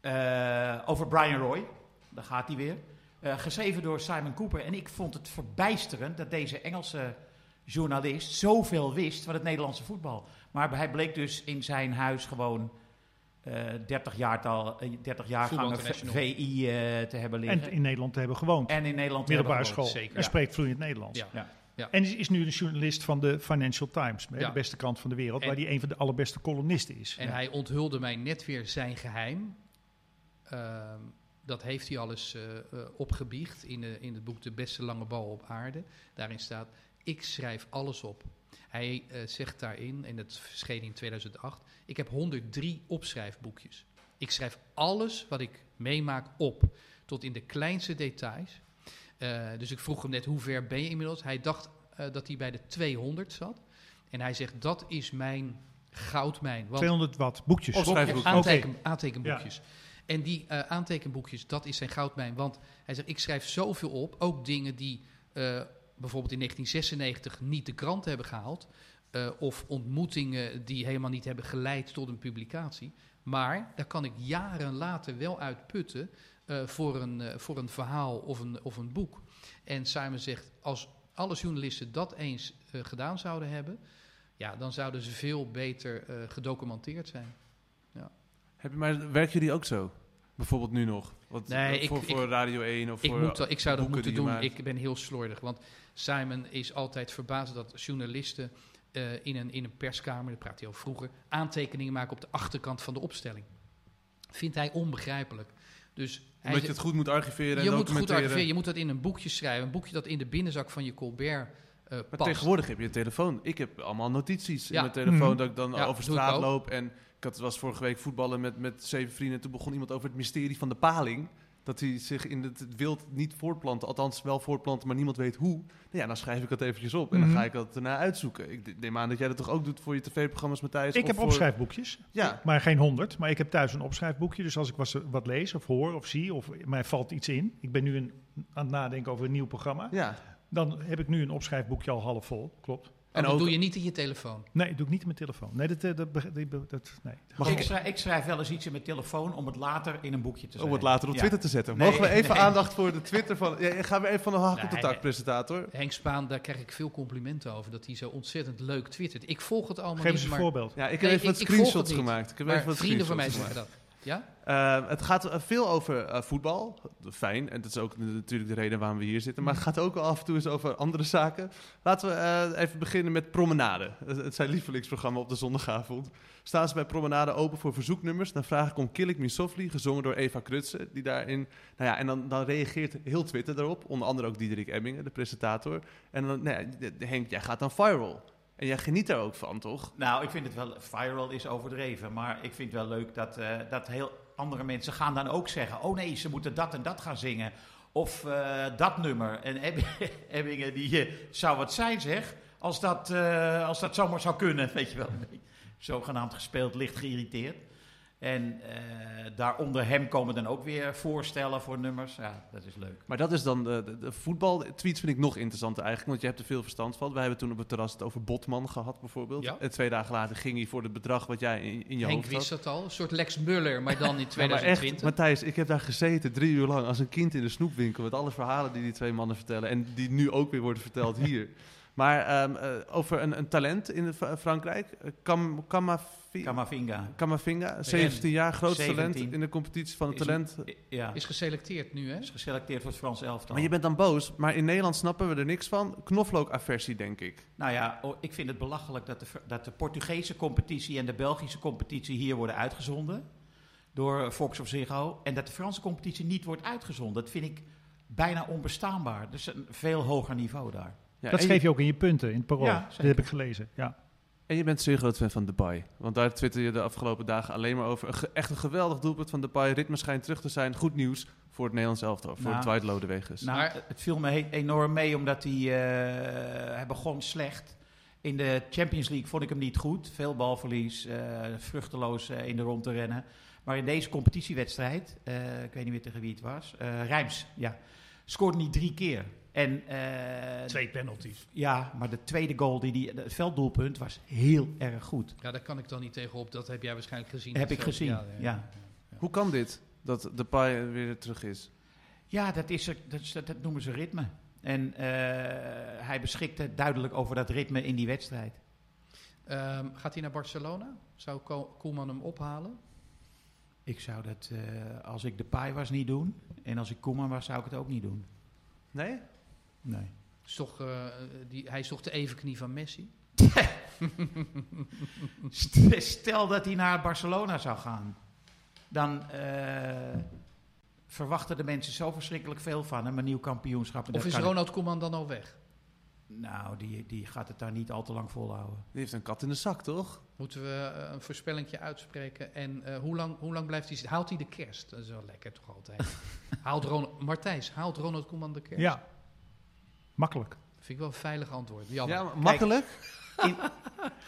eh, over Brian Roy. Daar gaat hij weer. Eh, geschreven door Simon Cooper. En ik vond het verbijsterend dat deze Engelse journalist zoveel wist van het Nederlandse voetbal. Maar hij bleek dus in zijn huis gewoon eh 30 jaartal, eh, 30 jaar Voetbal gangen International. VI te hebben liggen. En in Nederland te hebben gewoond. En in Nederland middelbare hebben school. gewoond, zeker. En Ja. spreekt vloeiend Nederlands. Ja. Ja. Ja. En is, is nu een journalist van de Financial Times, hè, Ja. de beste krant van de wereld, En- waar hij een van de allerbeste columnisten is. En hij onthulde mij net weer zijn geheim. Ehm, dat heeft hij alles eh, eh, opgebiecht in, de, in het boek De beste lange bal op aarde. Daarin staat, ik schrijf alles op. Hij eh, zegt daarin, en dat verscheen in 2008, ik heb 103 opschrijfboekjes. Ik schrijf alles wat ik meemaak op, tot in de kleinste details. Eh, dus ik vroeg hem net, hoe ver ben je inmiddels? Hij dacht eh, dat hij bij de 200 zat. En hij zegt, dat is mijn goudmijn. Want 200 wat? Boekjes. Oké. aanteken, aantekenboekjes. En die eh, aantekenboekjes, dat is zijn goudmijn. Want hij zegt, ik schrijf zoveel op, ook dingen die eh, bijvoorbeeld in 1996 niet de krant hebben gehaald. eh, of ontmoetingen die helemaal niet hebben geleid tot een publicatie. Maar daar kan ik jaren later wel uit putten eh, voor, een, eh, voor een verhaal of een, of een boek. En Simon zegt, als alle journalisten dat eens eh, gedaan zouden hebben... ja, dan zouden ze veel beter gedocumenteerd zijn. Heb je, maar werken jullie ook zo? Bijvoorbeeld nu nog? Wat, Nee, voor, ik- voor Radio 1 of Ik, voor moet, dat- ik zou dat moeten doen. Ik ben heel slordig. Want Simon is altijd verbaasd dat journalisten in, een, in een perskamer, daar praat hij over vroeger, aantekeningen maken op de achterkant van de opstelling. Vindt hij onbegrijpelijk. Dus Omdat je het goed moet archiveren en je moet goed documenteren. archiveren, je moet dat in een boekje schrijven. Een boekje dat in de binnenzak van je Colbert eh Maar past. tegenwoordig heb je een telefoon. Ik heb allemaal notities in mijn telefoon Mhm. dat ik dan Ja, over straat loop. En ik had, was vorige week voetballen met, met zeven vrienden. En toen begon iemand over het mysterie van de paling. Dat hij zich in het wild niet voortplanten. Althans wel voortplanten, maar niemand weet hoe. Nou ja, dan schrijf ik dat eventjes op. En Mhm. dan ga ik dat daarna uitzoeken. Ik neem aan dat jij dat toch ook doet voor je tv-programma's, Matthijs? Ik heb voor- opschrijfboekjes, Ja, maar geen honderd. Maar ik heb thuis een opschrijfboekje. Dus als ik was, wat lees of hoor of zie of mij valt iets in. Ik ben nu een, aan het nadenken over een nieuw programma. ja. Dan heb ik nu een opschrijfboekje al half vol. Klopt. En En dat ook- doe je niet in je telefoon. Nee, dat doe ik niet in mijn telefoon. Nee, dat, eh, dat, dat, nee. Mag ik, schrijf, ik schrijf wel eens iets in mijn telefoon om het later in een boekje te schrijven. Om het later op Ja. Twitter te zetten. Nee, Mogen we even nee. aandacht voor de Twitter van... Ja, gaan we even van de Nee, hakcontact, nee. presentator? Henk Spaan, daar krijg ik veel complimenten over. Dat hij zo ontzettend leuk twittert. Ik volg het allemaal Geef eens niet, een maar, voorbeeld. Ja, ik heb Nee, even wat ik- screenshots gemaakt. Ik heb even wat vrienden van mij zeggen dat. Ja? Eh, het gaat eh, veel over eh, voetbal. Fijn. En dat is ook natuurlijk de reden waarom we hier zitten. Maar het gaat ook af en toe eens over andere zaken. Laten we even beginnen met Promenade. Het, zijn lievelingsprogramma op de zondagavond. Staan ze bij Promenade open voor verzoeknummers. Dan vraag ik om Kill Softly, gezongen door Eva Krutse. Die daarin, nou ja, en dan, dan reageert heel Twitter daarop. Onder andere ook Diederik Emmingen, de presentator. En dan, nou ja, Henk, jij gaat dan viral. En jij geniet daar ook van, toch? Nou, ik vind het wel, viral is overdreven, maar ik vind het wel leuk dat, eh, dat heel andere mensen gaan dan ook zeggen, oh nee, ze moeten dat en dat gaan zingen. Of eh, dat nummer. En Eb- Ebbingen, die eh, zou wat zijn zeg, als dat, als dat zomaar zou kunnen, weet je wel. Zogenaamd gespeeld, licht geïrriteerd. En eh, daaronder hem komen dan ook weer voorstellen voor nummers. Ja, dat is leuk. Maar dat is dan de, de, de voetbaltweets vind ik nog interessanter eigenlijk, want je hebt er veel verstand van. Wij hebben toen op het terras het over Botman gehad bijvoorbeeld. Ja. En twee dagen later ging hij voor het bedrag wat jij in, in je Henk hoofd had. wist dat al. Een soort Lex Muller, maar dan in Ja, maar 2020. echt, Matthijs, ik heb daar gezeten drie uur lang als een kind in de snoepwinkel met alle verhalen die die twee mannen vertellen en die nu ook weer worden verteld hier. Maar ehm, eh, over een, een talent in Fra- Frankrijk, eh, Cam, Wie? Kamavinga. Kamavinga, 17 jaar, groot 17. talent in de competitie van het Is talent. een- ja, Is geselecteerd nu, hè? is geselecteerd voor het Franse elftal. Maar je bent dan boos, maar in Nederland snappen we er niks van. Knoflookaversie, denk ik. Nou ja, oh, ik vind het belachelijk dat de, dat de Portugese competitie en de Belgische competitie hier worden uitgezonden. Door Fox of Ziggo. En dat de Franse competitie niet wordt uitgezonden. Dat vind ik bijna onbestaanbaar. Dus een veel hoger niveau daar. Ja, dat schreef je, je ook in je punten in het parool. Ja, dat heb ik gelezen. Ja. en je bent zeer groot fan van Depay. Want daar twitter je de afgelopen dagen alleen maar over. Een echt een geweldig doelpunt van Depay. Ritme schijnt terug te zijn. Goed nieuws voor het Nederlands elftal. Voor Nou, Dwight Lodeweges. Nou, Maar- het viel me enorm mee omdat hij, eh, hij begon slecht. In de Champions League vond ik hem niet goed. Veel balverlies, eh, vruchteloos eh, in de rond te rennen. Maar in deze competitiewedstrijd, eh, ik weet niet meer tegen wie het was, eh Rijms, ja, scoorde hij drie keer. En, eh, Twee penalties. Ja, maar de tweede goal, die, die, het velddoelpunt, was heel erg goed. Ja, daar kan ik dan niet tegenop. Dat heb jij waarschijnlijk gezien. Heb ik gezien, ja. Hoe kan dit, dat Depay weer terug is? Ja, dat, is, dat, dat, dat noemen ze ritme. En eh, hij beschikte duidelijk over dat ritme in die wedstrijd. Ehm, gaat hij naar Barcelona? Zou Ko- Koeman hem ophalen? Ik zou dat, eh, als ik de paai was, niet doen. En als ik Koeman was, zou ik het ook niet doen. Nee? Nee. Is toch, eh, die, hij is toch de evenknie van Messi? St- Stel dat hij naar Barcelona zou gaan. Dan eh, verwachten de mensen zo verschrikkelijk veel van hem. Een nieuw kampioenschap. En Of is Ronald Koeman dan al weg? Nou, die, die gaat het daar niet al te lang volhouden. Die heeft een kat in de zak, toch? Moeten we eh, een voorspellingje uitspreken? En eh, hoe, lang, hoe lang blijft hij zitten? Haalt hij de kerst? Dat is wel lekker toch altijd. haalt Ronald, Martijs, haalt Ronald Koeman de kerst? Ja. Makkelijk. Vind ik wel een veilig antwoord. Jammer. Ja, maar makkelijk. In,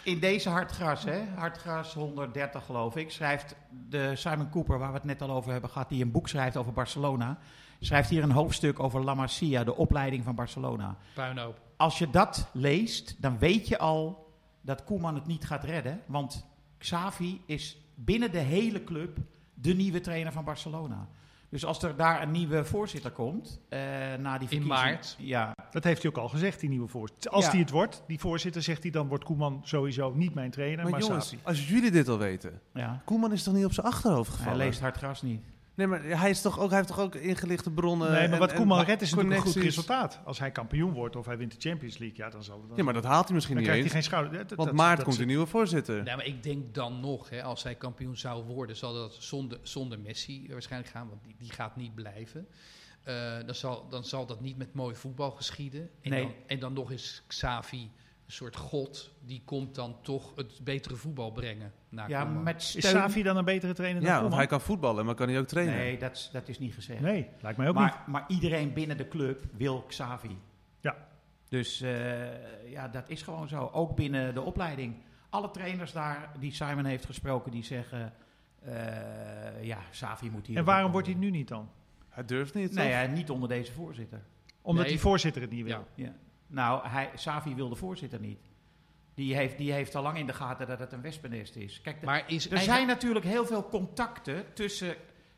in deze Hartgras, hè, Hartgras 130 geloof ik, schrijft de Simon Cooper, waar we het net al over hebben gehad, die een boek schrijft over Barcelona, schrijft hier een hoofdstuk over La Masia, de opleiding van Barcelona. Puinhoop. Als je dat leest, dan weet je al dat Koeman het niet gaat redden, want Xavi is binnen de hele club de nieuwe trainer van Barcelona. Dus als er daar een nieuwe voorzitter komt, eh, na die verkiezing... maart. Ja, Dat heeft hij ook al gezegd, die nieuwe voorzitter. Als Ja. hij het wordt, die voorzitter, zegt hij dan wordt Koeman sowieso niet mijn trainer, Maar maar, jongens, als jullie dit al weten. ja. Koeman is toch niet op zijn achterhoofd Hij gevallen? leest Hartgras niet. Nee, maar hij, is toch ook, hij heeft toch ook ingelichte bronnen. Nee, maar en- wat en Koeman redt is natuurlijk een goed resultaat. Als hij kampioen wordt of hij wint de Champions League, ja, dan zal het dan... Ja, maar dat haalt hij misschien dan niet krijgt hij geen schouder. Dat- Want dat- maart dat komt een nieuwe voorzitter. Nee, maar ik denk dan nog, hè, als hij kampioen zou worden, zal dat zonder, zonder Messi waarschijnlijk gaan, want die, die gaat niet blijven. Eh, dan, zal, dan zal dat niet met mooi voetbal geschieden. En, Nee. dan, en dan nog eens Xavi, een soort god, die komt dan toch het betere voetbal brengen naar Ja, Koeman. met steun... Is Safi dan een betere trainer dan Ja, want Koeman? hij kan voetballen, maar kan hij ook trainen. Nee, dat, is- dat is niet gezegd. Nee, lijkt mij ook niet. maar, maar iedereen binnen de club wil Xavi. Ja. Dus eh, ja, dat is gewoon zo. Ook binnen de opleiding. Alle trainers daar die Simon heeft gesproken, die zeggen... eh, ja, Xavi moet hier... En waarom wordt hij nu niet dan? Hij durft niet, Nee, niet onder deze voorzitter. Omdat Nee. die voorzitter het niet wil. Ja. Ja. Nou, hij, Xavi wil de voorzitter niet. Die heeft, die heeft al lang in de gaten dat het een wespennest is. Kijk, de- maar is er eigen- zijn natuurlijk heel veel contacten tussen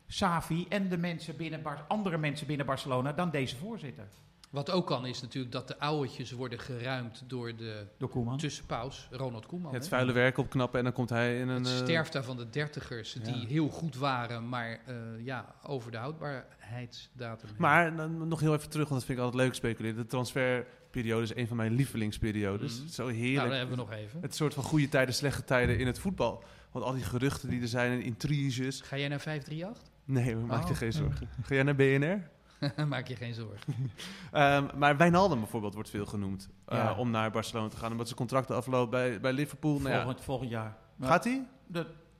Xavi en de mensen binnen Bar- andere mensen binnen Barcelona dan deze voorzitter. Wat ook kan, is natuurlijk dat de ouwetjes worden geruimd door de Door Koeman. tussenpaus, Ronald Koeman. Het vuile werk opknappen en dan komt hij in een... Het eh, sterfte van de dertigers, die heel goed waren, maar eh, ja, over de houdbaarheidsdatum. heen. Maar dan nog heel even terug, want dat vind ik altijd leuk speculeren. De transferperiode is een van mijn lievelingsperiodes. Mhm. Zo nou, heerlijk. dat hebben we nog even. Het soort van goede tijden, slechte tijden in het voetbal. Want al die geruchten die er zijn en intriges. Ga jij naar 538? Nee, maak je Oh. geen zorgen. Ga jij naar BNR? Maak je geen zorgen. Ehm, maar Wijnaldum bijvoorbeeld wordt veel genoemd. eh, Ja. Om naar Barcelona te gaan. Omdat zijn contract afloopt bij, bij Liverpool. Nou ja, volgend, volgend jaar. Maar Gaat hij?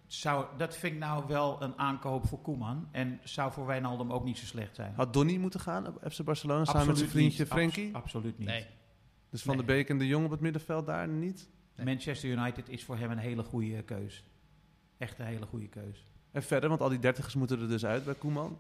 Dat, zou, dat vind ik nou wel een aankoop voor Koeman. En zou voor Wijnaldum ook niet zo slecht zijn. Had Donny moeten gaan op FC Barcelona samen met zijn vriendje niet. Absoluut niet. Nee. Dus Van Nee. de Beek en de Jong op het middenveld daar niet? Nee. Manchester United is voor hem een hele goede keus. Echt een hele goede keus. En verder, want al die dertigers moeten er dus uit bij Koeman.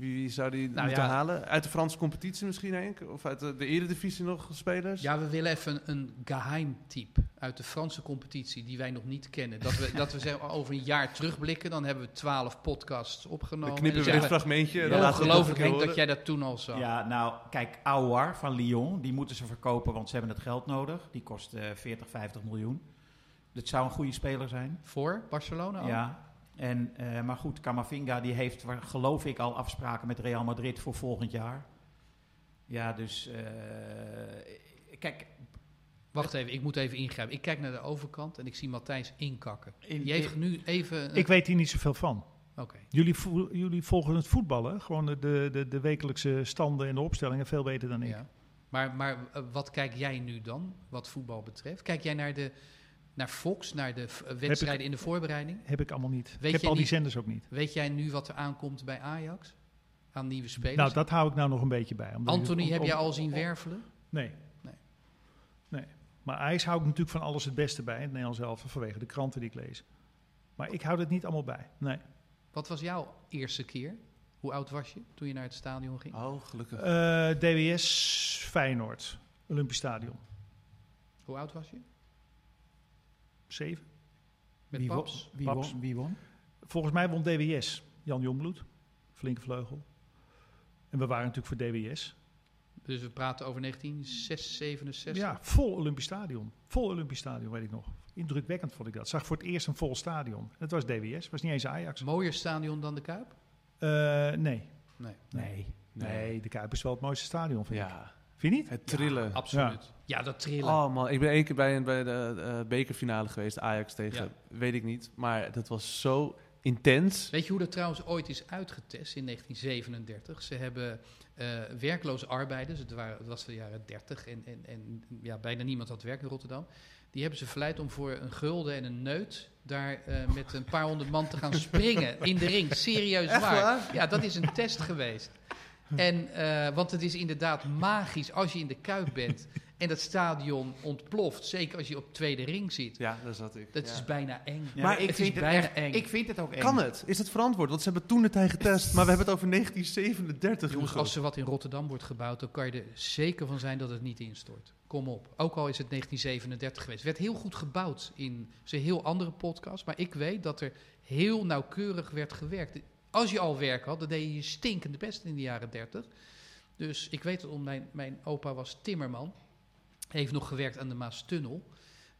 Wie, wie zou die Nou moeten ja. halen? Uit de Franse competitie misschien, Henk? Of uit de, de Eredivisie nog spelers? Ja, we willen even een geheimtype uit de Franse competitie die wij nog niet kennen. Dat we, dat we zeggen, over een jaar terugblikken, dan hebben we twaalf podcasts opgenomen. Dan En knippen we dit fragmentje. Ongelooflijk een keer Henk dat jij dat toen al zag. Ja, nou, kijk, Aouar van Lyon, die moeten ze verkopen, want ze hebben het geld nodig. Die kost eh 40, 50 miljoen. Dat zou een goede speler zijn. Voor Barcelona al? Ja. En, eh, maar goed, Camavinga die heeft, waar- geloof ik, al afspraken met Real Madrid voor volgend jaar. Ja, dus eh, kijk, Wacht even, ik moet even ingrijpen. Ik kijk naar de overkant en ik zie Matthijs inkakken. in, Die heeft nu even... Ik weet hier niet zoveel van. Oké. Jullie, vo- jullie volgen het voetballen, gewoon de, de, de wekelijkse standen en de opstellingen, veel beter dan ik. Ja. Maar, maar eh, wat kijk jij nu dan, wat voetbal betreft? Kijk jij naar, de, naar Fox, naar de wedstrijden in de voorbereiding? Heb ik allemaal niet. Weet ik heb al die niet- zenders ook niet. Weet jij nu wat er aankomt bij Ajax? Aan nieuwe spelers? Nou, dat hou ik nou nog een beetje bij. omdat Anthony, om- heb om- jij al zien wervelen? Nee. Nee. Nee. Maar IJs hou ik natuurlijk van alles het beste bij, in het Nederlands zelf, vanwege de kranten die ik lees. Maar ik hou het niet allemaal bij. Nee. Wat was jouw eerste keer? Hoe oud was je toen je naar het stadion ging? Oh, gelukkig. Eh, DWS Feyenoord, Olympisch Stadion. Hoe oud was je? Zeven. Met wie, won, paps? wie, Paps. won, wie won? Volgens mij won DWS. Jan Jongbloed, flinke vleugel. En we waren natuurlijk voor DWS. Dus we praten over 1967. Ja, vol Olympisch Stadion. Vol Olympisch Stadion, weet ik nog. Indrukwekkend vond ik dat. Zag voor het eerst een vol stadion. Het was DWS, was niet eens Ajax. Mooier stadion dan de Kuip? Eh, nee. Nee. Nee. nee. de Kuip is wel het mooiste stadion, vind ik. Vind je niet? het trillen. Absoluut. Ja, dat trillen. Oh man, ik ben één keer bij, een, bij de eh, bekerfinale geweest, Ajax tegen, Ja. weet ik niet. Maar dat was zo intens. Weet je hoe dat trouwens ooit is uitgetest in 1937? Ze hebben eh, werkloze arbeiders, het, waren, het was de jaren 30 en, en, en ja, bijna niemand had werk in Rotterdam. Die hebben ze verleid om voor een gulden en een neut daar eh, met een paar honderd man te gaan springen in de ring. Serieus waar. Ja, dat is een test geweest. En, eh, want het is inderdaad magisch als je in de Kuip bent en dat stadion ontploft. Zeker als je op tweede ring zit. Ja, daar zat ik. Dat Ja. is bijna eng. Ja, Maar ik het vind het bijna echt- eng. Ik vind het ook eng. Kan het? Is het verantwoord? Want ze hebben toen de tijd getest, maar we hebben het over 1937. Jongens, als er wat in Rotterdam wordt gebouwd, dan kan je er zeker van zijn dat het niet instort. Kom op. Ook al is het 1937 geweest. Het werd heel goed gebouwd in het is een heel andere podcast. Maar ik weet dat er heel nauwkeurig werd gewerkt. Als je al werk had, dan deed je je stinkende best in de jaren 30. Dus ik weet het om, mijn, mijn opa was timmerman. Heeft nog gewerkt aan de Maastunnel.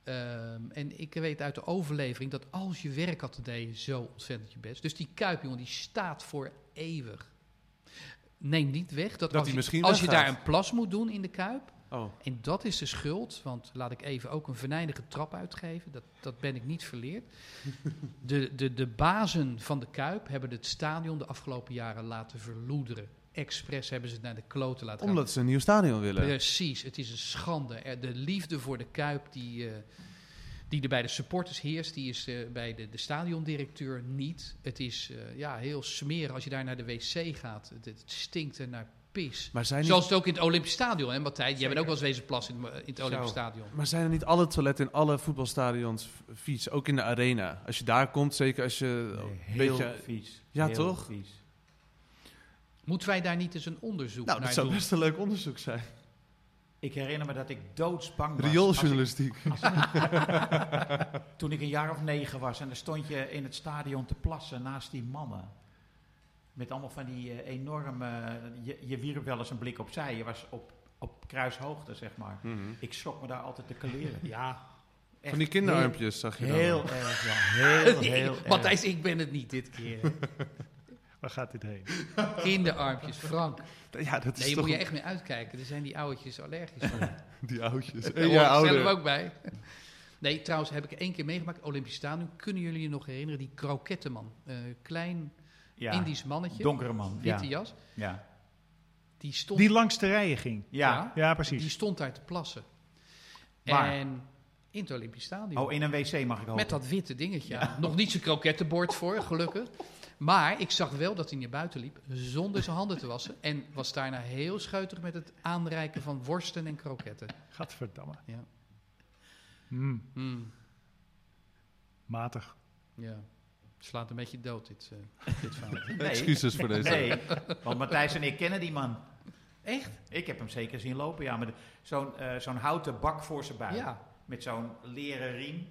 Ehm, en ik weet uit de overlevering dat als je werk had, dan deed je zo ontzettend je best. Dus die Kuip, jongen, die staat voor eeuwig. Neem niet weg dat, Dat als, je, als daar een plas moet doen in de Kuip... Oh, En dat is de schuld, want laat ik even ook een venijnige trap uitgeven. Dat, dat ben ik niet verleerd. De, de, de bazen van de Kuip hebben het stadion de afgelopen jaren laten verloederen. Expres hebben ze het naar de kloten laten gaan. omdat ze een nieuw stadion willen. Precies, het is een schande. De liefde voor de Kuip die, eh, die er bij de supporters heerst, die is eh, bij de, de stadiondirecteur niet. Het is eh, ja, heel smerig als je daar naar de wc gaat. Het, het stinkt er naar pis. Maar zijn, Zoals niet, het ook in het Olympisch Stadion, hè Matthijs? Jij bent ook wel eens wezen plassen in, het- in het Zo. Olympisch Stadion. maar zijn er niet alle toiletten in alle voetbalstadions vies? Ook in de arena. Als je daar komt, zeker als je Nee, een heel beetje... vies. Ja, Heel toch? Vies. Moeten wij daar niet eens een onderzoek Nou, naar dat zou doen? best een leuk onderzoek zijn. Ik herinner me dat ik doodsbang was. Riooljournalistiek. Toen ik een jaar of negen was en dan stond je in het stadion te plassen naast die mannen. Met allemaal van die eh, enorme... je, je wierp wel eens een blik opzij. Je was op, op kruishoogte, zeg maar. Mhm. Ik schrok me daar altijd te kaleren. Ja. Van die kinderarmpjes zag je dan. Heel erg, ja. Heel, heel erg. Matthijs, ik ben het niet dit keer. Waar gaat dit heen? Kinderarmpjes, Frank. Ja, dat is Nee, je toch moet je echt mee uitkijken. Er zijn die ouwtjes allergisch voor. die oudjes. Daar hoor ja, ik zelf ouder. ook bij. Nee, trouwens heb ik één keer meegemaakt. Olympisch Stadion. Kunnen jullie je nog herinneren? Die krokettenman. Eh klein ja. Indisch mannetje. Donkere man. Witte Ja. jas. Ja. Die stond, Die langs de rijen ging. Ja. Ja, die precies. stond daar te plassen. Waar? En in het Olympisch Stadion. Oh, in een wc mag ik hopen. Met dat witte dingetje. Nog niet zijn krokettenbord voor, gelukkig. Maar ik zag wel dat hij naar buiten liep zonder zijn handen te wassen. En was daarna heel scheutig met het aanreiken van worsten en kroketten. Gadverdamme. Ja. Mm, Mm, matig. ja. Slaat een beetje dood, dit, eh dit verhaal. Nee. Excuses voor deze. Nee, want Matthijs en ik kennen die man. Echt? Ik heb hem zeker zien lopen, ja. Met zo'n eh, zo'n houten bak voor zijn buik. Ja. Met zo'n leren riem.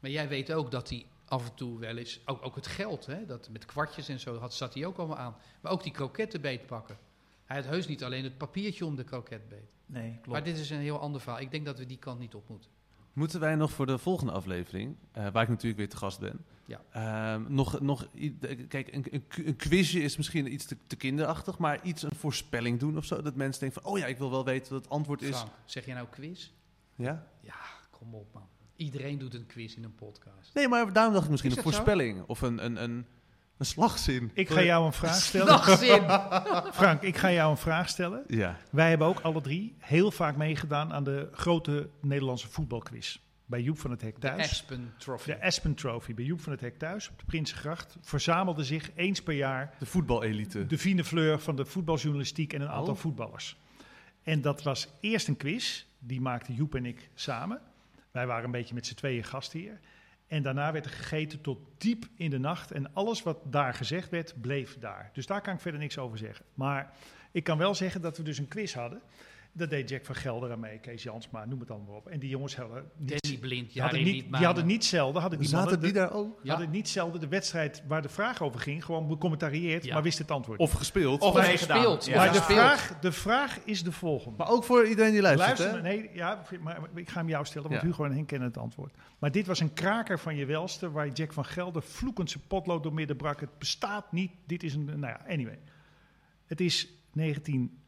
Maar jij weet ook dat hij af en toe wel eens... Ook, ook het geld, hè, dat met kwartjes en zo had, zat hij ook allemaal aan. Maar ook die kroketten beetpakken. Hij had heus niet alleen het papiertje om de kroket beet. Nee, klopt. Maar dit is een heel ander verhaal. Ik denk dat we die kant niet op moeten. Moeten wij nog voor de volgende aflevering, eh, waar ik natuurlijk weer te gast ben, Ja. ehm, nog, nog kijk, een, een, een quizje is misschien iets te, te kinderachtig, maar iets een voorspelling doen of zo, dat mensen denken van, oh ja, ik wil wel weten wat het antwoord is. Zeg jij nou quiz? Ja? Ja, kom op man. Iedereen doet een quiz in een podcast. Nee, maar daarom dacht ik misschien Is een zo? voorspelling of een, een, een, een slagzin. Ik ga jou een vraag stellen. Slagzin! Frank, ik ga jou een vraag stellen. Ja. Wij hebben ook alle drie heel vaak meegedaan aan de grote Nederlandse voetbalquiz. Bij Joep van het Hek De thuis. Aspen Trophy. De Aspen Trophy bij Joep van het Hek thuis op de Prinsengracht verzamelde zich eens per jaar De voetbalelite. de fine fleur van de voetbaljournalistiek en een aantal Oh. voetballers. En dat was eerst een quiz, die maakten Joep en ik samen. Wij waren een beetje met z'n tweeën gastheer. En daarna werd er gegeten tot diep in de nacht. En alles wat daar gezegd werd, bleef daar. Dus daar kan ik verder niks over zeggen. Maar ik kan wel zeggen dat we dus een quiz hadden. Dat deed Jack van Gelder aan mee, Kees Jansma, noem het allemaal op. En die jongens hadden niet, Danny Blind, die hadden niet, die hadden niet zelden, hadden die Zaten mannen die de, daar ook? Ja. hadden niet zelden de wedstrijd waar de vraag over ging, gewoon becommentarieerd, Ja. maar wist het antwoord. Of gespeeld. Of gespeeld. Ja. maar de vraag, de vraag is de volgende. Maar ook voor iedereen die luistert, Luister, hè? nee, ja, maar ik ga hem jou stellen, want Ja. Hugo en Henk kennen het antwoord. Maar dit was een kraker van je welste, waar Jack van Gelder vloekend zijn potlood door midden brak. Het bestaat niet, dit is een, nou ja, anyway. Het is 19,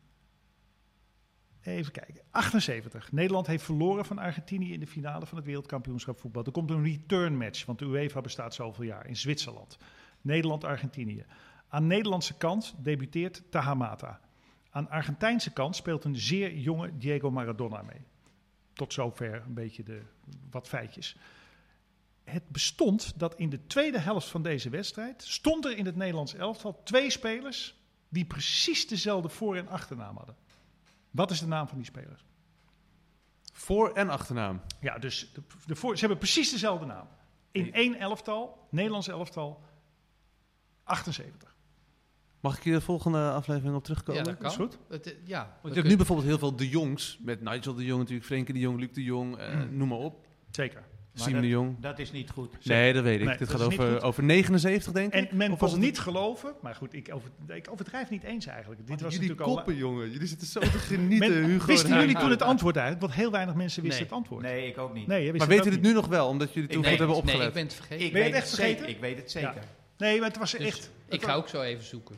even kijken, 78. Nederland heeft verloren van Argentinië in de finale van het wereldkampioenschap voetbal. Er komt een return match, want de UEFA bestaat zoveel jaar, in Zwitserland. Nederland-Argentinië. Aan Nederlandse kant debuteert Tahamata. Aan Argentijnse kant speelt een zeer jonge Diego Maradona mee. Tot zover een beetje de, wat feitjes. Het bestond dat in de tweede helft van deze wedstrijd stond er in het Nederlands elftal twee spelers die precies dezelfde voor- en achternaam hadden. Wat is de naam van die spelers? Voor- en achternaam. Ja, dus de, de voor, ze hebben precies dezelfde naam. In Nee. één elftal, Nederlands elftal, 78. Mag ik hier de volgende aflevering op terugkomen? Ja, dat kan. Is goed? Het, eh, ja, Want je hebt nu bijvoorbeeld heel veel de jongs. Met Nigel de Jong natuurlijk, Frenkie de Jong, Luc de Jong, eh, Mm. noem maar op. Zeker. Simon de dat- Jong. Dat is niet goed. Nee, dat weet ik. Nee, Dit gaat over, over 79, denk En ik. men Of kon was het- niet geloven, maar goed, ik, over, ik overdrijf niet eens eigenlijk. Dit was jullie natuurlijk koppen, al. jongen. Jullie zitten zo te genieten, Men- Hugo. wisten en jullie toen het antwoord eigenlijk? Want heel weinig mensen wisten Nee. het antwoord. Nee, ik ook niet. Nee, Maar het weten het nu nog wel, omdat jullie toen nee, goed hebben nee, opgelet? ik ben het vergeten. Ik Ben het echt zeker. vergeten? Ik weet het zeker. Nee, maar het was Dus echt... ik ga ook zo even zoeken.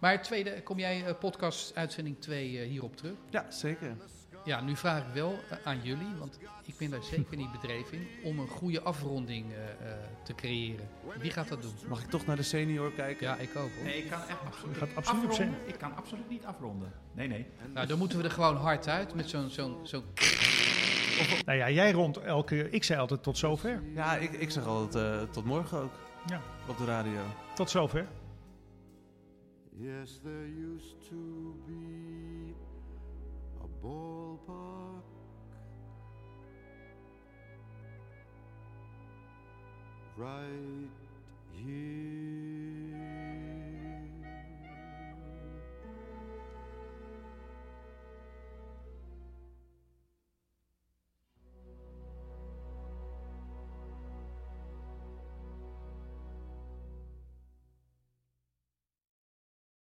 Maar tweede, kom jij eh, podcast uitzending 2 eh, hierop terug? Ja, zeker. Ja, nu vraag ik wel eh, aan jullie, want ik ben daar zeker niet bedreven in, om een goede afronding eh, eh, te creëren. Wie gaat dat doen? Mag ik toch naar de senior kijken? Ja, ik ook hoor. Nee, ik kan echt absoluut, gaat absoluut op afronden. Ik kan absoluut niet afronden. Nee, nee. Nou, dan moeten we er gewoon hard uit met zo'n zo'n zo'n Nou ja, jij rond elke... Ik zei altijd tot zover. Ja, ik, ik zeg altijd eh, tot morgen ook. Ja. Op de radio. Tot zover. Yes, there used to be a ballpark right here.